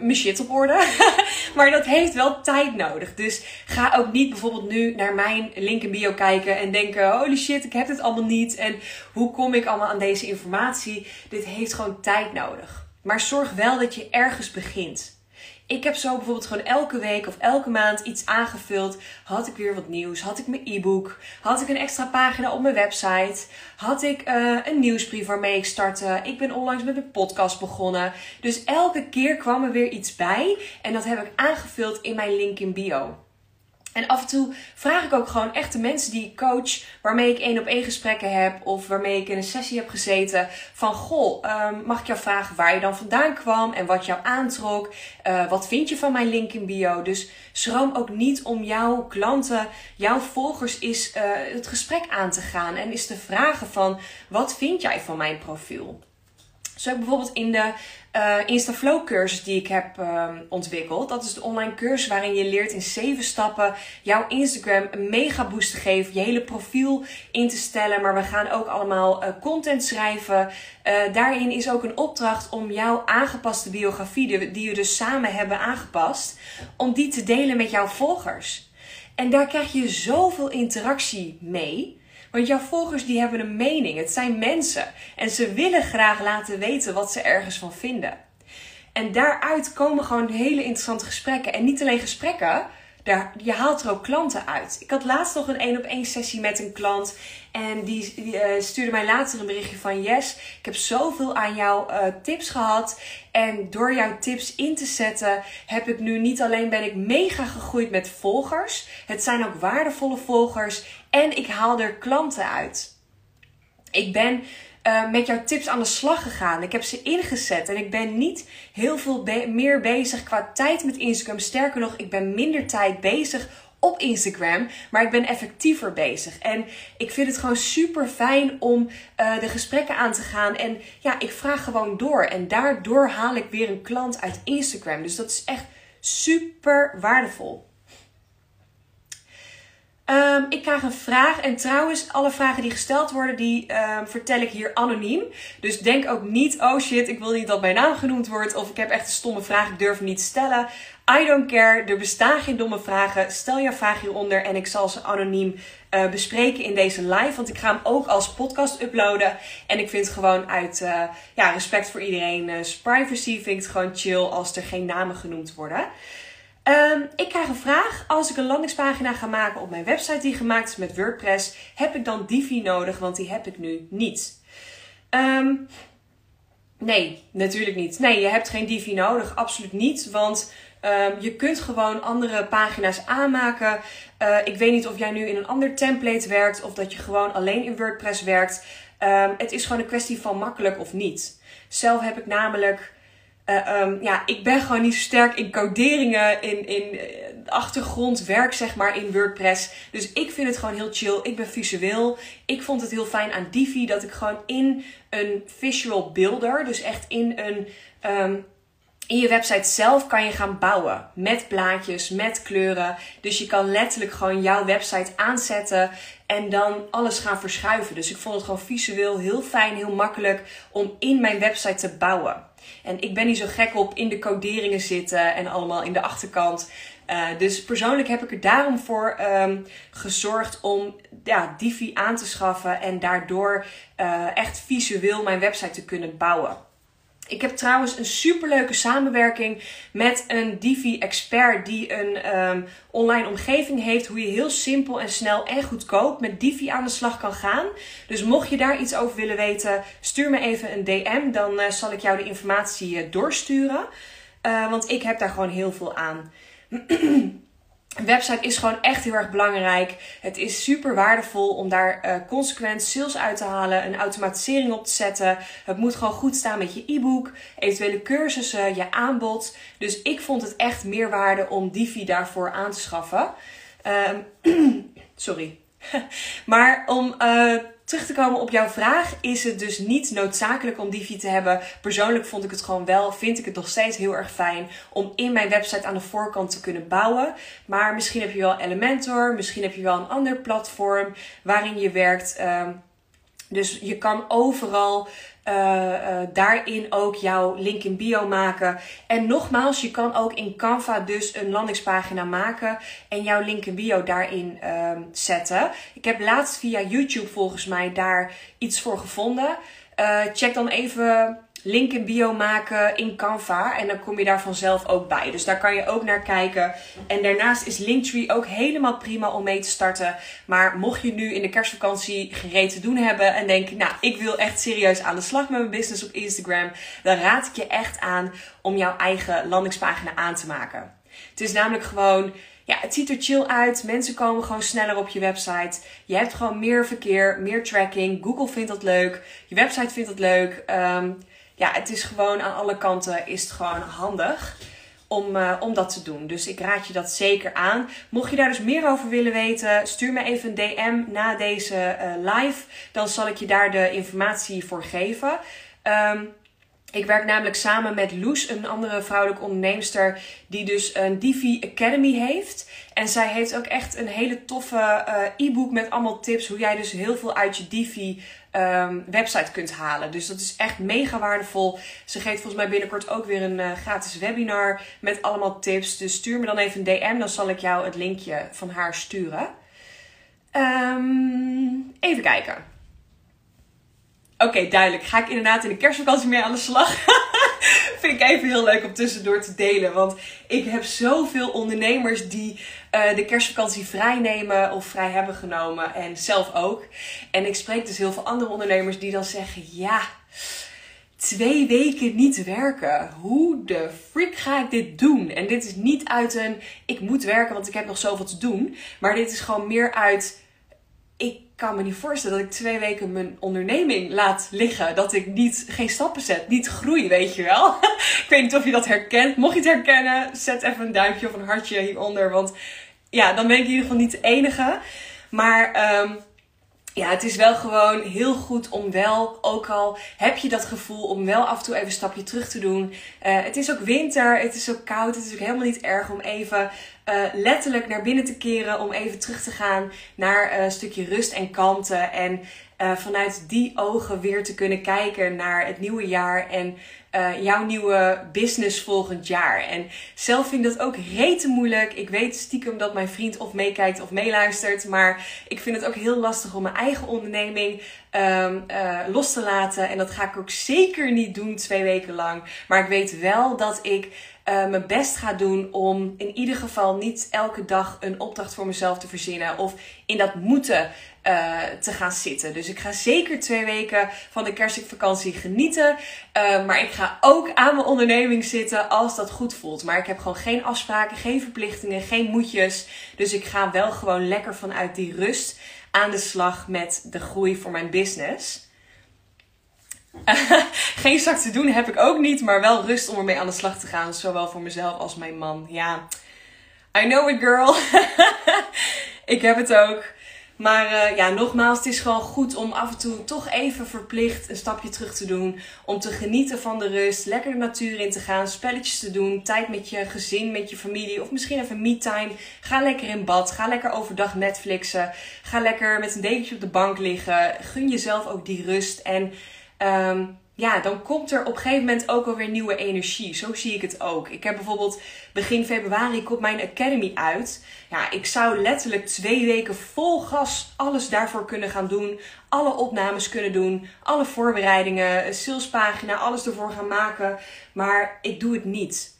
Speaker 1: mijn shit op orde. maar dat heeft wel tijd nodig. Dus ga ook niet bijvoorbeeld nu naar mijn link in bio kijken en denken: holy shit, ik heb dit allemaal niet. En hoe kom ik allemaal aan deze informatie? Dit heeft gewoon tijd nodig. Maar zorg wel dat je ergens begint. Ik heb zo bijvoorbeeld gewoon elke week of elke maand iets aangevuld. Had ik weer wat nieuws? Had ik mijn e-book? Had ik een extra pagina op mijn website? Had ik uh, een nieuwsbrief waarmee ik startte? Ik ben onlangs met een podcast begonnen. Dus elke keer kwam er weer iets bij. En dat heb ik aangevuld in mijn link in bio. En af en toe vraag ik ook gewoon echt de mensen die ik coach, waarmee ik één op één gesprekken heb of waarmee ik in een sessie heb gezeten, van goh, um, mag ik jou vragen waar je dan vandaan kwam en wat jou aantrok? Uh, wat vind je van mijn link in bio? Dus schroom ook niet om jouw klanten, jouw volgers is uh, het gesprek aan te gaan en is te vragen van wat vind jij van mijn profiel? Zo heb ik bijvoorbeeld in de uh, Instaflow cursus die ik heb uh, ontwikkeld. Dat is de online cursus waarin je leert in zeven stappen jouw Instagram een mega boost te geven. Je hele profiel in te stellen. Maar we gaan ook allemaal uh, content schrijven. Uh, daarin is ook een opdracht om jouw aangepaste biografie, die we dus samen hebben aangepast, om die te delen met jouw volgers. En daar krijg je zoveel interactie mee. Want jouw volgers die hebben een mening. Het zijn mensen. En ze willen graag laten weten wat ze ergens van vinden. En daaruit komen gewoon hele interessante gesprekken. En niet alleen gesprekken, je haalt er ook klanten uit. Ik had laatst nog een één op één sessie met een klant. En die, uh, stuurde mij later een berichtje van... Yes, ik heb zoveel aan jouw uh, tips gehad. En door jouw tips in te zetten... heb ik nu niet alleen ben ik mega gegroeid met volgers. Het zijn ook waardevolle volgers. En ik haal er klanten uit. Ik ben uh, met jouw tips aan de slag gegaan. Ik heb ze ingezet en ik ben niet heel veel meer bezig qua tijd met Instagram. Sterker nog, ik ben minder tijd bezig op Instagram, maar ik ben effectiever bezig. En ik vind het gewoon super fijn om uh, de gesprekken aan te gaan. En ja, ik vraag gewoon door. En daardoor haal ik weer een klant uit Instagram. Dus dat is echt super waardevol. Um, ik krijg een vraag. En trouwens, alle vragen die gesteld worden, die um, vertel ik hier anoniem. Dus denk ook niet, oh shit, ik wil niet dat mijn naam genoemd wordt. Of ik heb echt een stomme vraag, ik durf niet te stellen. I don't care. Er bestaan geen domme vragen. Stel jouw vraag hieronder en ik zal ze anoniem uh, bespreken in deze live. Want ik ga hem ook als podcast uploaden. En ik vind gewoon uit uh, ja, respect voor iedereen, uh, privacy, vind ik het gewoon chill als er geen namen genoemd worden. Um, ik krijg een vraag. Als ik een landingspagina ga maken op mijn website die gemaakt is met WordPress, heb ik dan Divi nodig? Want die heb ik nu niet. Um, nee, natuurlijk niet. Nee, je hebt geen Divi nodig. Absoluut niet. Want um, je kunt gewoon andere pagina's aanmaken. Uh, ik weet niet of jij nu in een ander template werkt of dat je gewoon alleen in WordPress werkt. het is gewoon een kwestie van makkelijk of niet. Zelf heb ik namelijk uh, um, ja, ik ben gewoon niet zo sterk in coderingen, in, in uh, achtergrondwerk, zeg maar, in WordPress. Dus ik vind het gewoon heel chill. Ik ben visueel. Ik vond het heel fijn aan Divi dat ik gewoon in een visual builder, dus echt in een. Um, in je website zelf kan je gaan bouwen met plaatjes, met kleuren. Dus je kan letterlijk gewoon jouw website aanzetten en dan alles gaan verschuiven. Dus ik vond het gewoon visueel heel fijn, heel makkelijk om in mijn website te bouwen. En ik ben niet zo gek op in de coderingen zitten en allemaal in de achterkant. Uh, dus persoonlijk heb ik er daarom voor um, gezorgd om ja, Divi aan te schaffen en daardoor uh, echt visueel mijn website te kunnen bouwen. Ik heb trouwens een superleuke samenwerking met een Divi-expert die een um, online omgeving heeft. Hoe je heel simpel en snel en goedkoop met Divi aan de slag kan gaan. Dus mocht je daar iets over willen weten, stuur me even een DM. Dan uh, zal ik jou de informatie uh, doorsturen. Uh, want ik heb daar gewoon heel veel aan. Een website is gewoon echt heel erg belangrijk. Het is super waardevol om daar uh, consequent sales uit te halen, een automatisering op te zetten. Het moet gewoon goed staan met je e-book, eventuele cursussen, je aanbod. Dus ik vond het echt meerwaarde om Divi daarvoor aan te schaffen. Um, sorry. maar om uh, terug te komen op jouw vraag, is het dus niet noodzakelijk om Divi te hebben. Persoonlijk vond ik het gewoon wel, vind ik het nog steeds heel erg fijn om in mijn website aan de voorkant te kunnen bouwen. Maar misschien heb je wel Elementor, misschien heb je wel een ander platform waarin je werkt. Um, dus je kan overal uh, uh, daarin ook jouw link in bio maken. En nogmaals, je kan ook in Canva dus een landingspagina maken en jouw link in bio daarin uh, zetten. Ik heb laatst via YouTube volgens mij daar iets voor gevonden. Uh, check dan even link in bio maken in Canva. En dan kom je daar vanzelf ook bij. Dus daar kan je ook naar kijken. En daarnaast is Linktree ook helemaal prima om mee te starten. Maar mocht je nu in de kerstvakantie gereed te doen hebben en denken, nou, ik wil echt serieus aan de slag met mijn business op Instagram, dan raad ik je echt aan om jouw eigen landingspagina aan te maken. Het is namelijk gewoon ja, het ziet er chill uit. Mensen komen gewoon sneller op je website. Je hebt gewoon meer verkeer, meer tracking. Google vindt dat leuk. Je website vindt dat leuk. Um, ja, het is gewoon aan alle kanten is het gewoon handig om, uh, om dat te doen. Dus ik raad je dat zeker aan. Mocht je daar dus meer over willen weten, stuur me even een DM na deze uh, live. Dan zal ik je daar de informatie voor geven. Um, ik werk namelijk samen met Loes, een andere vrouwelijke onderneemster, die dus een Divi Academy heeft. En zij heeft ook echt een hele toffe uh, e-book met allemaal tips hoe jij dus heel veel uit je Divi um, website kunt halen. Dus dat is echt mega waardevol. Ze geeft volgens mij binnenkort ook weer een uh, gratis webinar met allemaal tips. Dus stuur me dan even een DM, dan zal ik jou het linkje van haar sturen. Um, even kijken. Oké, duidelijk. Ga ik inderdaad in de kerstvakantie mee aan de slag? Vind ik even heel leuk om tussendoor te delen. Want ik heb zoveel ondernemers die uh, de kerstvakantie vrij nemen of vrij hebben genomen. En zelf ook. En ik spreek dus heel veel andere ondernemers die dan zeggen: Ja, twee weken niet werken. Hoe de freak ga ik dit doen? En dit is niet uit een ik moet werken, want ik heb nog zoveel te doen. Maar dit is gewoon meer uit ik kan me niet voorstellen dat ik twee weken mijn onderneming laat liggen. Dat ik niet, geen stappen zet, niet groei, weet je wel. ik weet niet of je dat herkent. Mocht je het herkennen, zet even een duimpje of een hartje hieronder. Want ja, dan ben ik in ieder geval niet de enige. Maar um, ja, het is wel gewoon heel goed om wel, ook al heb je dat gevoel, om wel af en toe even een stapje terug te doen. Uh, het is ook winter, het is ook koud, het is ook helemaal niet erg om even uh, letterlijk naar binnen te keren. Om even terug te gaan naar een stukje rust en kalmte. En uh, vanuit die ogen weer te kunnen kijken naar het nieuwe jaar en jouw nieuwe business volgend jaar. En zelf vind ik dat ook rete moeilijk. Ik weet stiekem dat mijn vriend of meekijkt of meeluistert. Maar ik vind het ook heel lastig om mijn eigen onderneming uh, los te laten. En dat ga ik ook zeker niet doen twee weken lang. Maar ik weet wel dat ik uh, mijn best ga doen om in ieder geval niet elke dag een opdracht voor mezelf te verzinnen. Of in dat moeten uh, te gaan zitten. Dus ik ga zeker twee weken van de kerstvakantie genieten. Uh, maar ik ga ook aan mijn onderneming zitten als dat goed voelt. Maar ik heb gewoon geen afspraken, geen verplichtingen, geen moedjes. Dus ik ga wel gewoon lekker vanuit die rust aan de slag met de groei voor mijn business. geen zak te doen heb ik ook niet, maar wel rust om ermee aan de slag te gaan. Zowel voor mezelf als mijn man. Ja, I know it girl. ik heb het ook. Maar uh, ja, nogmaals, het is gewoon goed om af en toe toch even verplicht een stapje terug te doen. Om te genieten van de rust, lekker de natuur in te gaan, spelletjes te doen, tijd met je gezin, met je familie of misschien even me-time. Ga lekker in bad, ga lekker overdag Netflixen, ga lekker met een dekentje op de bank liggen. Gun jezelf ook die rust en... Um, ja, dan komt er op een gegeven moment ook alweer nieuwe energie. Zo zie ik het ook. Ik heb bijvoorbeeld begin februari komt mijn academy uit. Ja, ik zou letterlijk twee weken vol gas alles daarvoor kunnen gaan doen. Alle opnames kunnen doen. Alle voorbereidingen, salespagina, alles ervoor gaan maken. Maar ik doe het niet.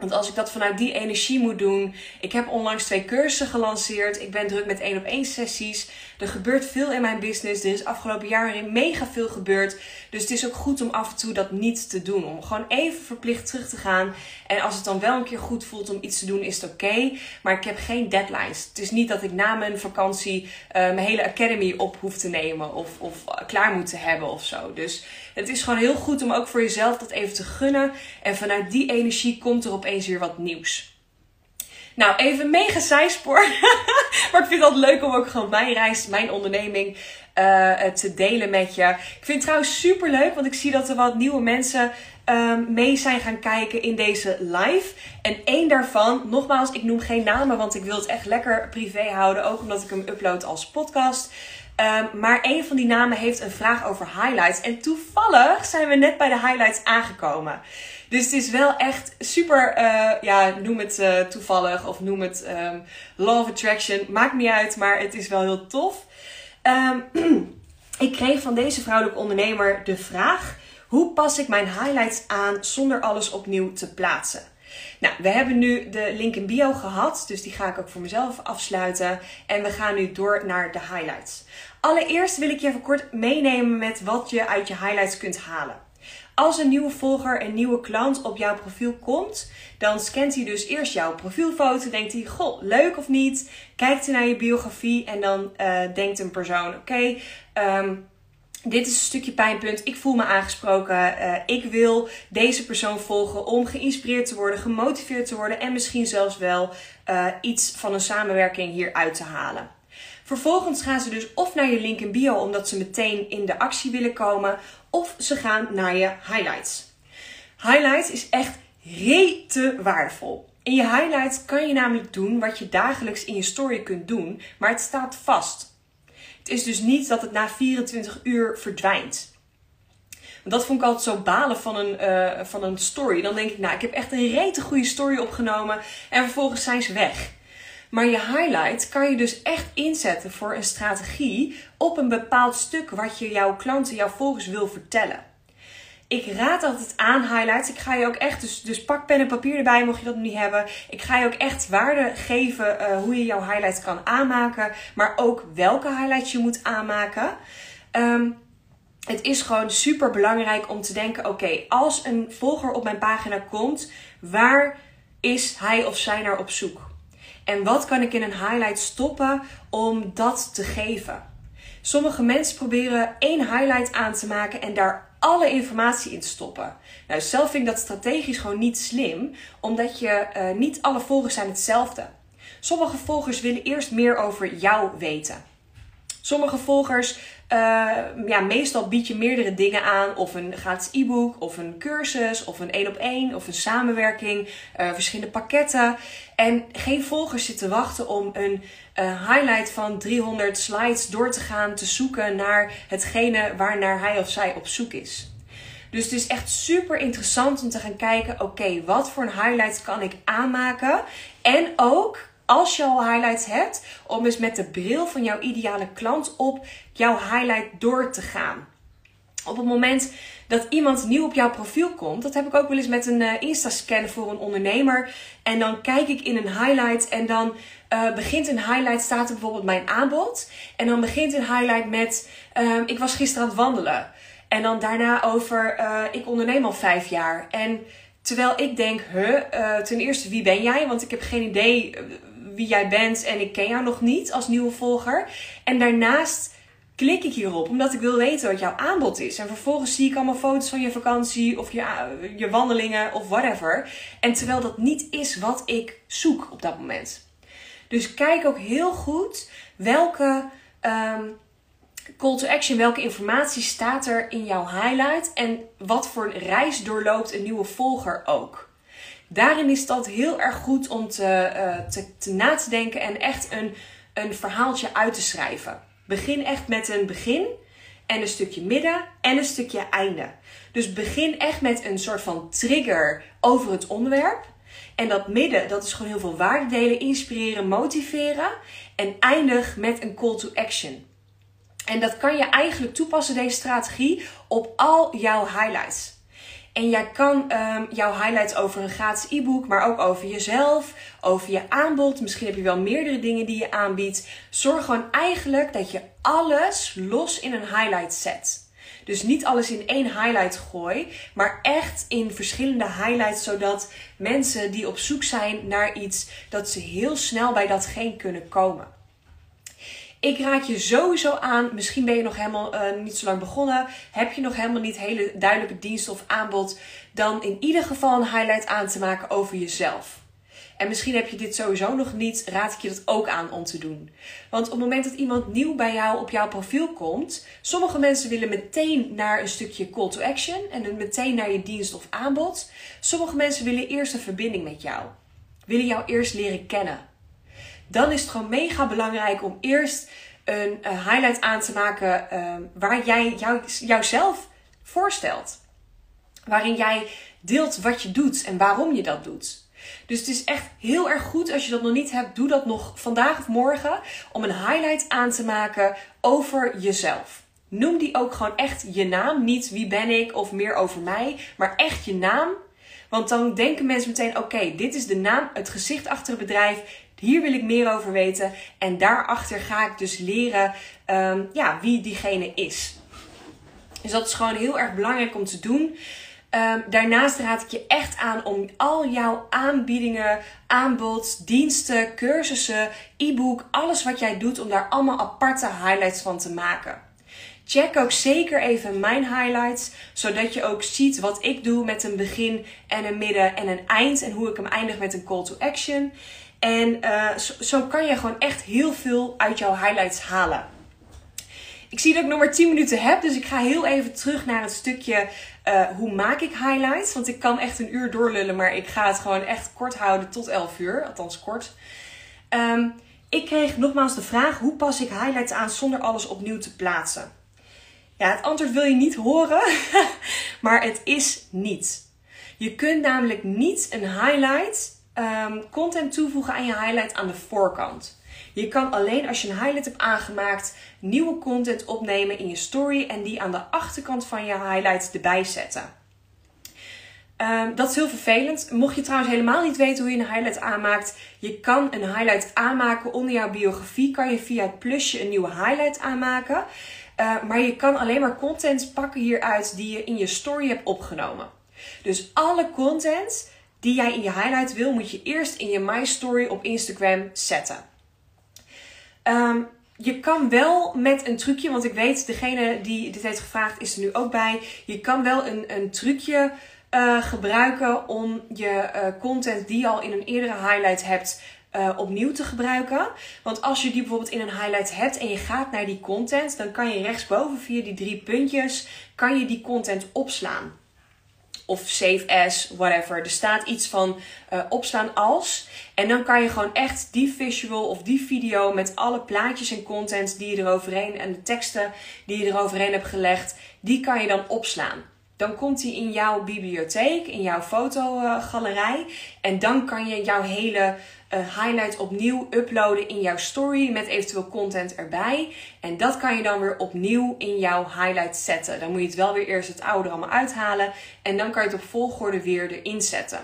Speaker 1: Want als ik dat vanuit die energie moet doen. Ik heb onlangs twee cursussen gelanceerd. Ik ben druk met één op één sessies. Er gebeurt veel in mijn business. Er is afgelopen jaar mega veel gebeurd. Dus het is ook goed om af en toe dat niet te doen. Om gewoon even verplicht terug te gaan. En als het dan wel een keer goed voelt om iets te doen, is het oké. Maar ik heb geen deadlines. Het is niet dat ik na mijn vakantie uh, mijn hele academy op hoef te nemen. Of, of klaar moet te hebben of zo. Dus het is gewoon heel goed om ook voor jezelf dat even te gunnen. En vanuit die energie komt er opeens weer wat nieuws. Nou, even mega zijspoor. maar ik vind het leuk om ook gewoon mijn reis, mijn onderneming uh, te delen met je. Ik vind het trouwens super leuk, want ik zie dat er wat nieuwe mensen um, mee zijn gaan kijken in deze live. En één daarvan, nogmaals, ik noem geen namen, want ik wil het echt lekker privé houden. Ook omdat ik hem upload als podcast. Um, maar een van die namen heeft een vraag over highlights. En toevallig zijn we net bij de highlights aangekomen. Dus het is wel echt super, uh, ja, noem het uh, toevallig of noem het um, law of attraction. Maakt niet uit, maar het is wel heel tof. Um, ik kreeg van deze vrouwelijke ondernemer de vraag: hoe pas ik mijn highlights aan zonder alles opnieuw te plaatsen? Nou, we hebben nu de link in bio gehad, dus die ga ik ook voor mezelf afsluiten. En we gaan nu door naar de highlights. Allereerst wil ik je even kort meenemen met wat je uit je highlights kunt halen. Als een nieuwe volger, een nieuwe klant op jouw profiel komt, dan scant hij dus eerst jouw profielfoto. Denkt hij, goh, leuk of niet? Kijkt hij naar je biografie en dan uh, denkt een persoon, oké, um, dit is een stukje pijnpunt. Ik voel me aangesproken. Uh, ik wil deze persoon volgen om geïnspireerd te worden, gemotiveerd te worden en misschien zelfs wel uh, iets van een samenwerking hieruit te halen. Vervolgens gaan ze dus of naar je link in bio omdat ze meteen in de actie willen komen, of ze gaan naar je highlights. Highlights is echt rete waardevol. In je highlights kan je namelijk doen wat je dagelijks in je story kunt doen, maar het staat vast. Het is dus niet dat het na 24 uur verdwijnt. Dat vond ik altijd zo balen van een, uh, van een story. Dan denk ik, nou, ik heb echt een rete goede story opgenomen en vervolgens zijn ze weg. Maar je highlight kan je dus echt inzetten voor een strategie op een bepaald stuk wat je jouw klanten, jouw volgers wil vertellen. Ik raad altijd aan highlights. Ik ga je ook echt, dus, dus pak pen en papier erbij mocht je dat niet hebben. Ik ga je ook echt waarde geven uh, hoe je jouw highlights kan aanmaken. Maar ook welke highlights je moet aanmaken. Um, het is gewoon super belangrijk om te denken: oké, als een volger op mijn pagina komt, waar is hij of zij naar op zoek? En wat kan ik in een highlight stoppen om dat te geven? Sommige mensen proberen één highlight aan te maken en daar alle informatie in te stoppen. Nou, zelf vind ik dat strategisch gewoon niet slim, omdat je uh, niet alle volgers zijn hetzelfde. Sommige volgers willen eerst meer over jou weten. Sommige volgers, uh, ja, meestal bied je meerdere dingen aan. Of een gratis e-book, of een cursus, of een één op één, of een samenwerking, uh, verschillende pakketten. En geen volgers zit te wachten om een uh, highlight van 300 slides door te gaan, te zoeken naar hetgene waarnaar hij of zij op zoek is. Dus het is echt super interessant om te gaan kijken: oké, wat voor een highlight kan ik aanmaken? En ook als je al highlights hebt, om eens met de bril van jouw ideale klant op jouw highlight door te gaan. Op het moment dat iemand nieuw op jouw profiel komt, dat heb ik ook wel eens met een uh, Insta-scan voor een ondernemer. En dan kijk ik in een highlight en dan uh, begint een highlight, staat er bijvoorbeeld mijn aanbod. En dan begint een highlight met: uh, Ik was gisteren aan het wandelen. En dan daarna over: Ik onderneem al vijf jaar. En terwijl ik denk: Huh, ten eerste, wie ben jij? Want ik heb geen idee wie jij bent en ik ken jou nog niet als nieuwe volger. En daarnaast klik ik hierop omdat ik wil weten wat jouw aanbod is. En vervolgens zie ik allemaal foto's van je vakantie of je, je wandelingen of whatever. En terwijl dat niet is wat ik zoek op dat moment. Dus kijk ook heel goed welke um, call to action, welke informatie staat er in jouw highlight en wat voor reis doorloopt een nieuwe volger ook. Daarin is dat heel erg goed om te, uh, te, te na te denken en echt een, een verhaaltje uit te schrijven. Begin echt met een begin en een stukje midden en een stukje einde. Dus begin echt met een soort van trigger over het onderwerp. En dat midden, dat is gewoon heel veel waarde delen, inspireren, motiveren. En eindig met een call to action. En dat kan je eigenlijk toepassen, deze strategie, op al jouw highlights. En jij kan um, jouw highlights over een gratis e-book, maar ook over jezelf, over je aanbod. Misschien heb je wel meerdere dingen die je aanbiedt. Zorg gewoon eigenlijk dat je alles los in een highlight zet. Dus niet alles in één highlight gooi, maar echt in verschillende highlights, zodat mensen die op zoek zijn naar iets, dat ze heel snel bij datgene kunnen komen. Ik raad je sowieso aan, misschien ben je nog helemaal uh, niet zo lang begonnen, heb je nog helemaal niet hele duidelijke dienst of aanbod, dan in ieder geval een highlight aan te maken over jezelf. En misschien heb je dit sowieso nog niet, raad ik je dat ook aan om te doen. Want op het moment dat iemand nieuw bij jou op jouw profiel komt, sommige mensen willen meteen naar een stukje call to action en meteen naar je dienst of aanbod. Sommige mensen willen eerst een verbinding met jou, willen jou eerst leren kennen dan is het gewoon mega belangrijk om eerst een, highlight aan te maken uh, waar jij jou, jouzelf voorstelt. Waarin jij deelt wat je doet en waarom je dat doet. Dus het is echt heel erg goed als je dat nog niet hebt, doe dat nog vandaag of morgen om een highlight aan te maken over jezelf. Noem die ook gewoon echt je naam, niet wie ben ik of meer over mij, maar echt je naam. Want dan denken mensen meteen: oké, dit is de naam, het gezicht achter het bedrijf. Hier wil ik meer over weten. En daarachter ga ik dus leren um, ja, wie diegene is. Dus dat is gewoon heel erg belangrijk om te doen. Um, daarnaast raad ik je echt aan om al jouw aanbiedingen, aanbod, diensten, cursussen, e-book, alles wat jij doet, om daar allemaal aparte highlights van te maken. Check ook zeker even mijn highlights, zodat je ook ziet wat ik doe met een begin en een midden en een eind en hoe ik hem eindig met een call to action. En uh, zo, kan je gewoon echt heel veel uit jouw highlights halen. Ik zie dat ik nog maar 10 minuten heb, dus ik ga heel even terug naar het stukje uh, hoe maak ik highlights. Want ik kan echt een uur doorlullen, maar ik ga het gewoon echt kort houden tot 11 uur. Althans kort. Um, ik kreeg nogmaals de vraag: hoe pas ik highlights aan zonder alles opnieuw te plaatsen? Ja, het antwoord wil je niet horen, maar het is niet. Je kunt namelijk niet een highlight um, content toevoegen aan je highlight aan de voorkant. Je kan alleen als je een highlight hebt aangemaakt, nieuwe content opnemen in je story en die aan de achterkant van je highlight erbij zetten. Um, dat is heel vervelend. Mocht je trouwens helemaal niet weten hoe je een highlight aanmaakt, je kan een highlight aanmaken onder jouw biografie. Kan je via het plusje een nieuwe highlight aanmaken. Uh, maar je kan alleen maar content pakken hieruit die je in je story hebt opgenomen. Dus alle content die jij in je highlight wil, moet je eerst in je My Story op Instagram zetten. Um, je kan wel met een trucje, want ik weet, degene die dit heeft gevraagd is er nu ook bij. Je kan wel een, een trucje uh, gebruiken om je uh, content die je al in een eerdere highlight hebt uh, opnieuw te gebruiken. Want als je die bijvoorbeeld in een highlight hebt en je gaat naar die content, dan kan je rechtsboven via die drie puntjes, kan je die content opslaan. Of save as, whatever. Er staat iets van uh, opslaan als. En dan kan je gewoon echt die visual of die video met alle plaatjes en content die je eroverheen en de teksten die je eroverheen hebt gelegd, die kan je dan opslaan. Dan komt die in jouw bibliotheek, in jouw fotogalerij. En dan kan je jouw hele highlight opnieuw uploaden in jouw story met eventueel content erbij. En dat kan je dan weer opnieuw in jouw highlight zetten. Dan moet je het wel weer eerst het oude allemaal uithalen. En dan kan je het op volgorde weer erin zetten.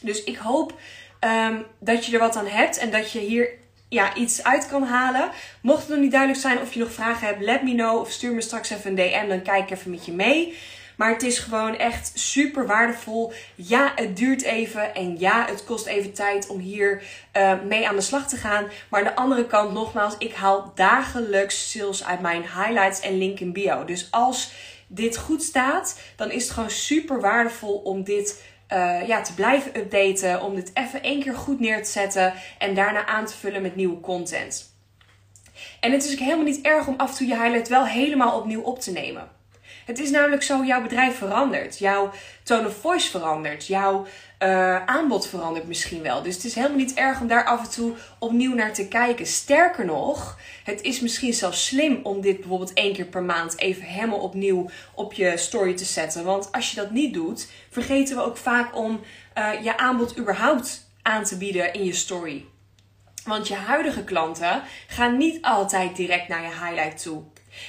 Speaker 1: Dus ik hoop um, dat je er wat aan hebt en dat je hier ja, iets uit kan halen. Mocht het nog niet duidelijk zijn of je nog vragen hebt, let me know. Of stuur me straks even een DM, dan kijk ik even met je mee. Maar het is gewoon echt super waardevol. Ja, het duurt even. En ja, het kost even tijd om hier uh, mee aan de slag te gaan. Maar aan de andere kant, nogmaals, ik haal dagelijks sales uit mijn highlights en link in bio. Dus als dit goed staat, dan is het gewoon super waardevol om dit uh, ja, te blijven updaten. Om dit even één keer goed neer te zetten. En daarna aan te vullen met nieuwe content. En het is ook helemaal niet erg om af en toe je highlight wel helemaal opnieuw op te nemen. Het is namelijk zo, jouw bedrijf verandert. Jouw tone of voice verandert. Jouw uh, aanbod verandert misschien wel. Dus het is helemaal niet erg om daar af en toe opnieuw naar te kijken. Sterker nog, het is misschien zelfs slim om dit bijvoorbeeld één keer per maand even helemaal opnieuw op je story te zetten. Want als je dat niet doet, vergeten we ook vaak om uh, je aanbod überhaupt aan te bieden in je story. Want je huidige klanten gaan niet altijd direct naar je highlight toe.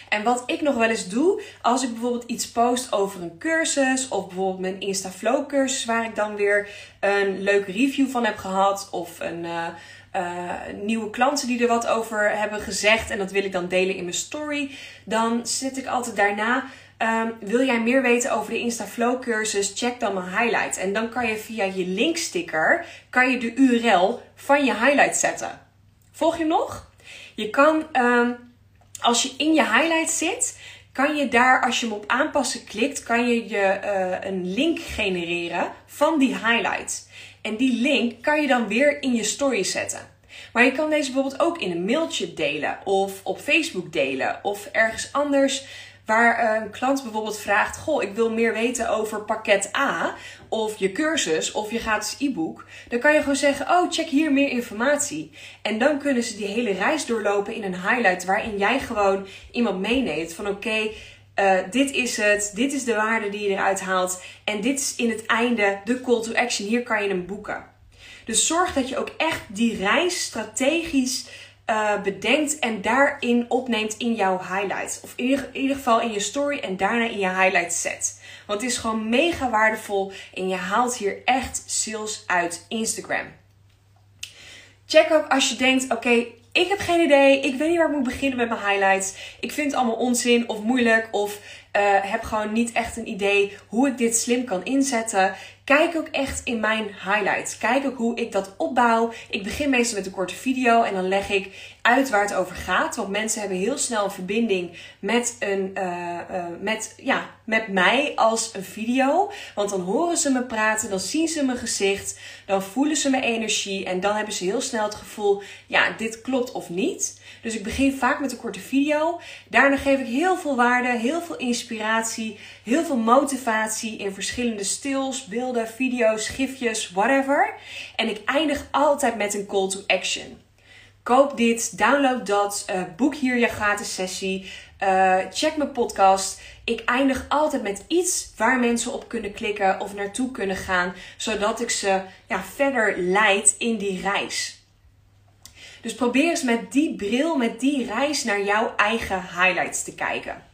Speaker 1: En wat ik nog wel eens doe, als ik bijvoorbeeld iets post over een cursus of bijvoorbeeld mijn InstaFlow cursus waar ik dan weer een leuke review van heb gehad of een uh, uh, nieuwe klanten die er wat over hebben gezegd en dat wil ik dan delen in mijn story, dan zet ik altijd daarna Um, wil jij meer weten over de InstaFlow cursus? Check dan mijn highlight. En dan kan je via je linksticker kan je de URL van je highlight zetten. Volg je nog? Je kan um, als je in je highlight zit, kan je daar, als je hem op aanpassen klikt, kan je, je uh, een link genereren van die highlight. En die link kan je dan weer in je story zetten. Maar je kan deze bijvoorbeeld ook in een mailtje delen of op Facebook delen of ergens anders waar een klant bijvoorbeeld vraagt: Goh, ik wil meer weten over pakket A, of je cursus, of je gratis e-book. Dan kan je gewoon zeggen: Oh, check hier meer informatie. En dan kunnen ze die hele reis doorlopen in een highlight waarin jij gewoon iemand meeneemt van: Oké. Uh, dit is het, dit is de waarde die je eruit haalt. En dit is in het einde de call to action. Hier kan je hem boeken. Dus zorg dat je ook echt die reis strategisch uh, bedenkt en daarin opneemt in jouw highlights. Of in ieder, geval in je story en daarna in je highlights zet. Want het is gewoon mega waardevol en je haalt hier echt sales uit Instagram. Check ook als je denkt: oké, ik heb geen idee, ik weet niet waar ik moet beginnen met mijn highlights. Ik vind het allemaal onzin of moeilijk of heb gewoon niet echt een idee hoe ik dit slim kan inzetten. Kijk ook echt in mijn highlights. Kijk ook hoe ik dat opbouw. Ik begin meestal met een korte video en dan leg ik uit waar het over gaat. Want mensen hebben heel snel een verbinding met, een, uh, uh, met, ja, met mij als een video. Want dan horen ze me praten, dan zien ze mijn gezicht, dan voelen ze mijn energie. En dan hebben ze heel snel het gevoel, ja, dit klopt of niet. Dus ik begin vaak met een korte video. Daarna geef ik heel veel waarde, heel veel inspiratie, heel veel motivatie in verschillende stils, beelden, video's, gifjes, whatever. En ik eindig altijd met een call to action. Koop dit, download dat, uh, boek hier je gratis sessie, uh, check mijn podcast. Ik eindig altijd met iets waar mensen op kunnen klikken of naartoe kunnen gaan, zodat ik ze ja, verder leid in die reis. Dus probeer eens met die bril, met die reis naar jouw eigen highlights te kijken.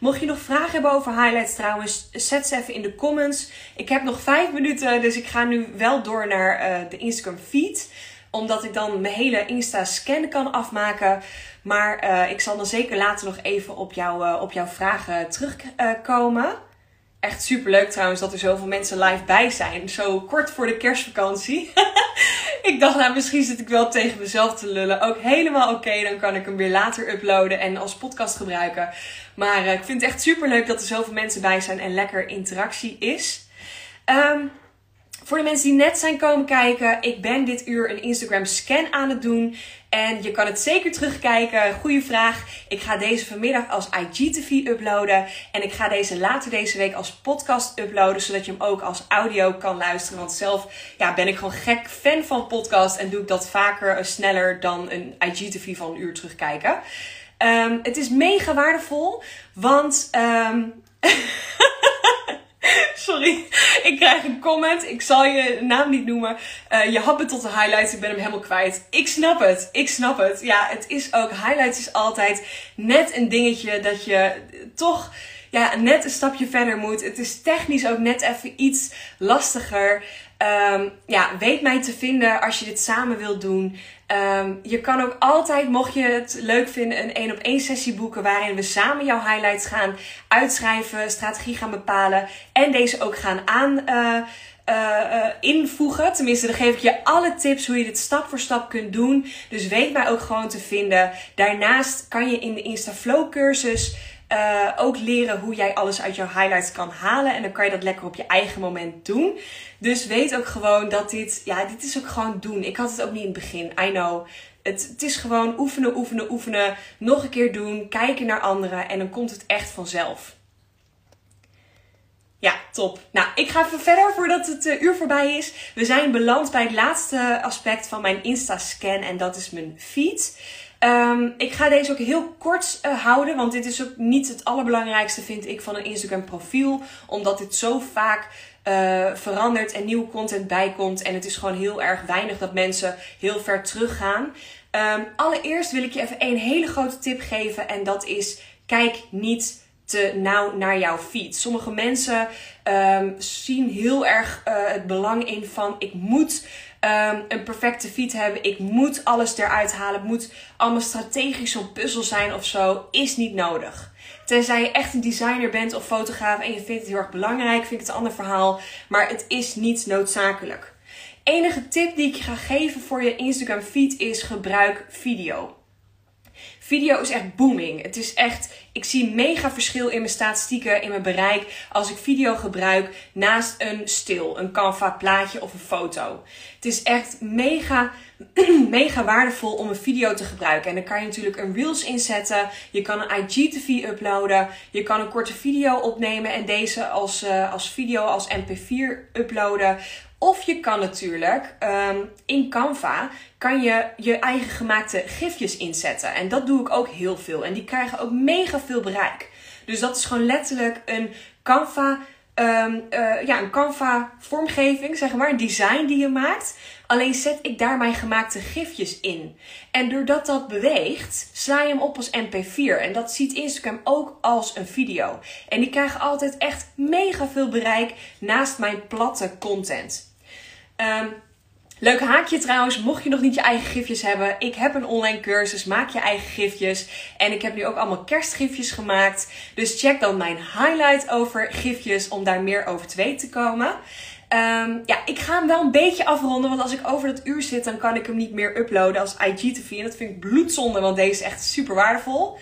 Speaker 1: Mocht je nog vragen hebben over highlights trouwens, zet ze even in de comments. Ik heb nog vijf minuten, dus ik ga nu wel door naar uh, de Instagram feed. Omdat ik dan mijn hele Insta scan kan afmaken. Maar uh, ik zal dan zeker later nog even op, jou, uh, op jouw vragen terugkomen. Echt super leuk trouwens dat er zoveel mensen live bij zijn. Zo kort voor de kerstvakantie. ik dacht, nou, misschien zit ik wel tegen mezelf te lullen. Ook helemaal oké, dan kan ik hem weer later uploaden en als podcast gebruiken. Maar uh, ik vind het echt super leuk dat er zoveel mensen bij zijn en lekker interactie is. Um, Voor de mensen die net zijn komen kijken, ik ben dit uur een Instagram scan aan het doen. En je kan het zeker terugkijken. Goeie vraag. Ik ga deze vanmiddag als IGTV uploaden. En ik ga deze later deze week als podcast uploaden. Zodat je hem ook als audio kan luisteren. Want zelf ja, ben ik gewoon gek fan van podcast. En doe ik dat vaker uh, sneller dan een IGTV van een uur terugkijken. Um, het is mega waardevol. Want um, Sorry, ik krijg een comment. Ik zal je naam niet noemen. Uh, je had me tot de highlights. Ik ben hem helemaal kwijt. Ik snap het. Ik snap het. Ja, het is ook. Highlights is altijd net een dingetje dat je toch ja, net een stapje verder moet. Het is technisch ook net even iets lastiger. Um, ja, weet mij te vinden als je dit samen wilt doen. Um, je kan ook altijd, mocht je het leuk vinden, een één op één sessie boeken waarin we samen jouw highlights gaan uitschrijven, strategie gaan bepalen en deze ook gaan aan. Uh, uh, invoegen. Tenminste, dan geef ik je alle tips hoe je dit stap voor stap kunt doen. Dus weet mij ook gewoon te vinden. Daarnaast kan je in de Instaflow cursus uh, ook leren hoe jij alles uit jouw highlights kan halen. En dan kan je dat lekker op je eigen moment doen. Dus weet ook gewoon dat dit, ja, dit is ook gewoon doen. Ik had het ook niet in het begin. I know. Het, het is gewoon oefenen, oefenen, oefenen. Nog een keer doen. Kijken naar anderen. En dan komt het echt vanzelf. Ja, top. Nou, ik ga even verder voordat het uh, uur voorbij is. We zijn beland bij het laatste aspect van mijn Insta-scan. En dat is mijn feed. Um, ik ga deze ook heel kort uh, houden, want dit is ook niet het allerbelangrijkste, vind ik, van een Instagram profiel. Omdat dit zo vaak uh, verandert en nieuwe content bijkomt. En het is gewoon heel erg weinig dat mensen heel ver teruggaan. Um, allereerst wil ik je even een hele grote tip geven. En dat is: kijk niet te nauw naar jouw feed. Sommige mensen um, zien heel erg uh, het belang in van ik moet um, een perfecte feed hebben. Ik moet alles eruit halen. Het moet allemaal strategisch zo'n puzzel zijn of zo. Is niet nodig. Tenzij je echt een designer bent of fotograaf en je vindt het heel erg belangrijk, vind ik het een ander verhaal. Maar het is niet noodzakelijk. Enige tip die ik je ga geven voor je Instagram feed is gebruik video. Video is echt booming. Het is echt, ik zie mega verschil in mijn statistieken, in mijn bereik als ik video gebruik naast een stil, een Canva plaatje of een foto. Het is echt mega, mega waardevol om een video te gebruiken. En dan kan je natuurlijk een Reels inzetten. Je kan een IGTV uploaden. Je kan een korte video opnemen en deze als, uh, als video, als MP4 uploaden. Of je kan natuurlijk um, in Canva kan je je eigen gemaakte gifjes inzetten. En dat doe ik ook heel veel. En die krijgen ook mega veel bereik. Dus dat is gewoon letterlijk een Canva, um, uh, ja, een Canva vormgeving, zeg maar, een design die je maakt. Alleen zet ik daar mijn gemaakte gifjes in. En doordat dat beweegt, sla je hem op als MP4. En dat ziet Instagram ook als een video. En die krijgen altijd echt mega veel bereik naast mijn platte content. Um, leuk haakje trouwens, mocht je nog niet je eigen gifjes hebben. Ik heb een online cursus, maak je eigen gifjes. En ik heb nu ook allemaal kerstgifjes gemaakt. Dus check dan mijn highlight over gifjes om daar meer over te weten te komen. Um, ja, ik ga hem wel een beetje afronden. Want als ik over dat uur zit, dan kan ik hem niet meer uploaden als IGTV. En dat vind ik bloedzonde, want deze is echt super waardevol.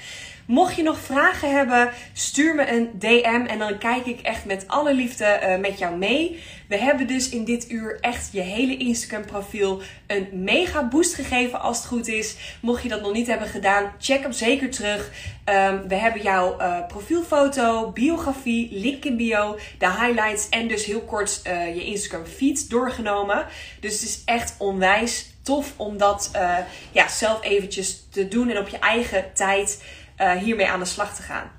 Speaker 1: Mocht je nog vragen hebben, stuur me een DM en dan kijk ik echt met alle liefde uh, met jou mee. We hebben dus in dit uur echt je hele Instagram profiel een mega boost gegeven als het goed is. Mocht je dat nog niet hebben gedaan, check hem zeker terug. Um, we hebben jouw uh, profielfoto, biografie, link in bio, de highlights en dus heel kort uh, je Instagram feed doorgenomen. Dus het is echt onwijs tof om dat ja, zelf eventjes te doen en op je eigen tijd uh, hiermee aan de slag te gaan.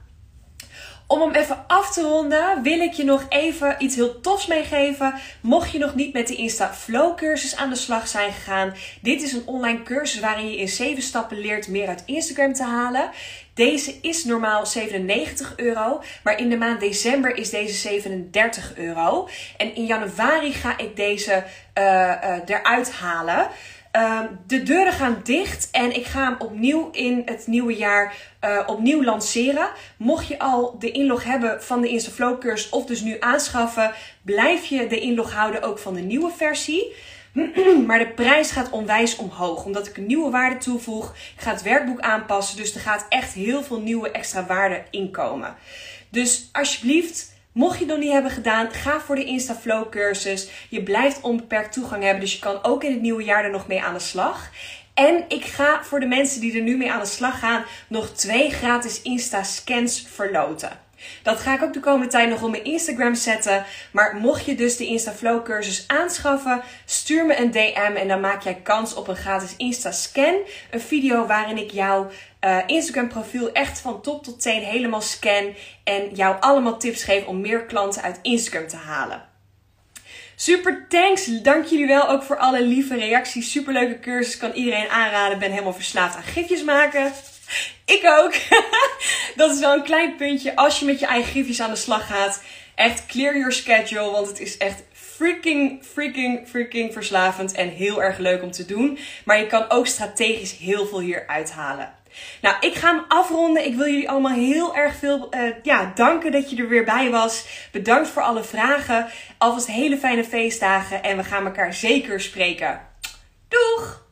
Speaker 1: Om hem even af te ronden, wil ik je nog even iets heel tofs meegeven. Mocht je nog niet met de Insta Flow cursus aan de slag zijn gegaan. Dit is een online cursus waarin je in 7 stappen leert meer uit Instagram te halen. Deze is normaal 97 euro, maar in de maand december is deze 37 euro. En in januari ga ik deze uh, uh, eruit halen. Uh, de deuren gaan dicht en ik ga hem opnieuw in het nieuwe jaar uh, opnieuw lanceren. Mocht je al de inlog hebben van de Instaflow cursus of dus nu aanschaffen, blijf je de inlog houden ook van de nieuwe versie. maar de prijs gaat onwijs omhoog, omdat ik een nieuwe waarde toevoeg. Ik ga het werkboek aanpassen, dus er gaat echt heel veel nieuwe extra waarde inkomen. Dus alsjeblieft, Mocht je het nog niet hebben gedaan, ga voor de InstaFlow cursus. Je blijft onbeperkt toegang hebben, dus je kan ook in het nieuwe jaar er nog mee aan de slag. En ik ga voor de mensen die er nu mee aan de slag gaan, nog twee gratis Insta-scans verloten. Dat ga ik ook de komende tijd nog op mijn Instagram zetten. Maar mocht je dus de InstaFlow cursus aanschaffen, stuur me een DM en dan maak jij kans op een gratis Insta-scan. Een video waarin ik jouw uh, Instagram profiel echt van top tot teen helemaal scan en jou allemaal tips geef om meer klanten uit Instagram te halen. Super thanks. Dank jullie wel ook voor alle lieve reacties. Superleuke cursus. Kan iedereen aanraden. Ben helemaal verslaafd aan gifjes maken. Ik ook. dat is wel een klein puntje als je met je eigen gifjes aan de slag gaat. Echt clear your schedule, want het is echt freaking, freaking, freaking verslavend en heel erg leuk om te doen. Maar je kan ook strategisch heel veel hier uithalen. Nou, ik ga hem afronden. Ik wil jullie allemaal heel erg veel uh, ja, danken dat je er weer bij was. Bedankt voor alle vragen. Alvast hele fijne feestdagen en we gaan elkaar zeker spreken. Doeg!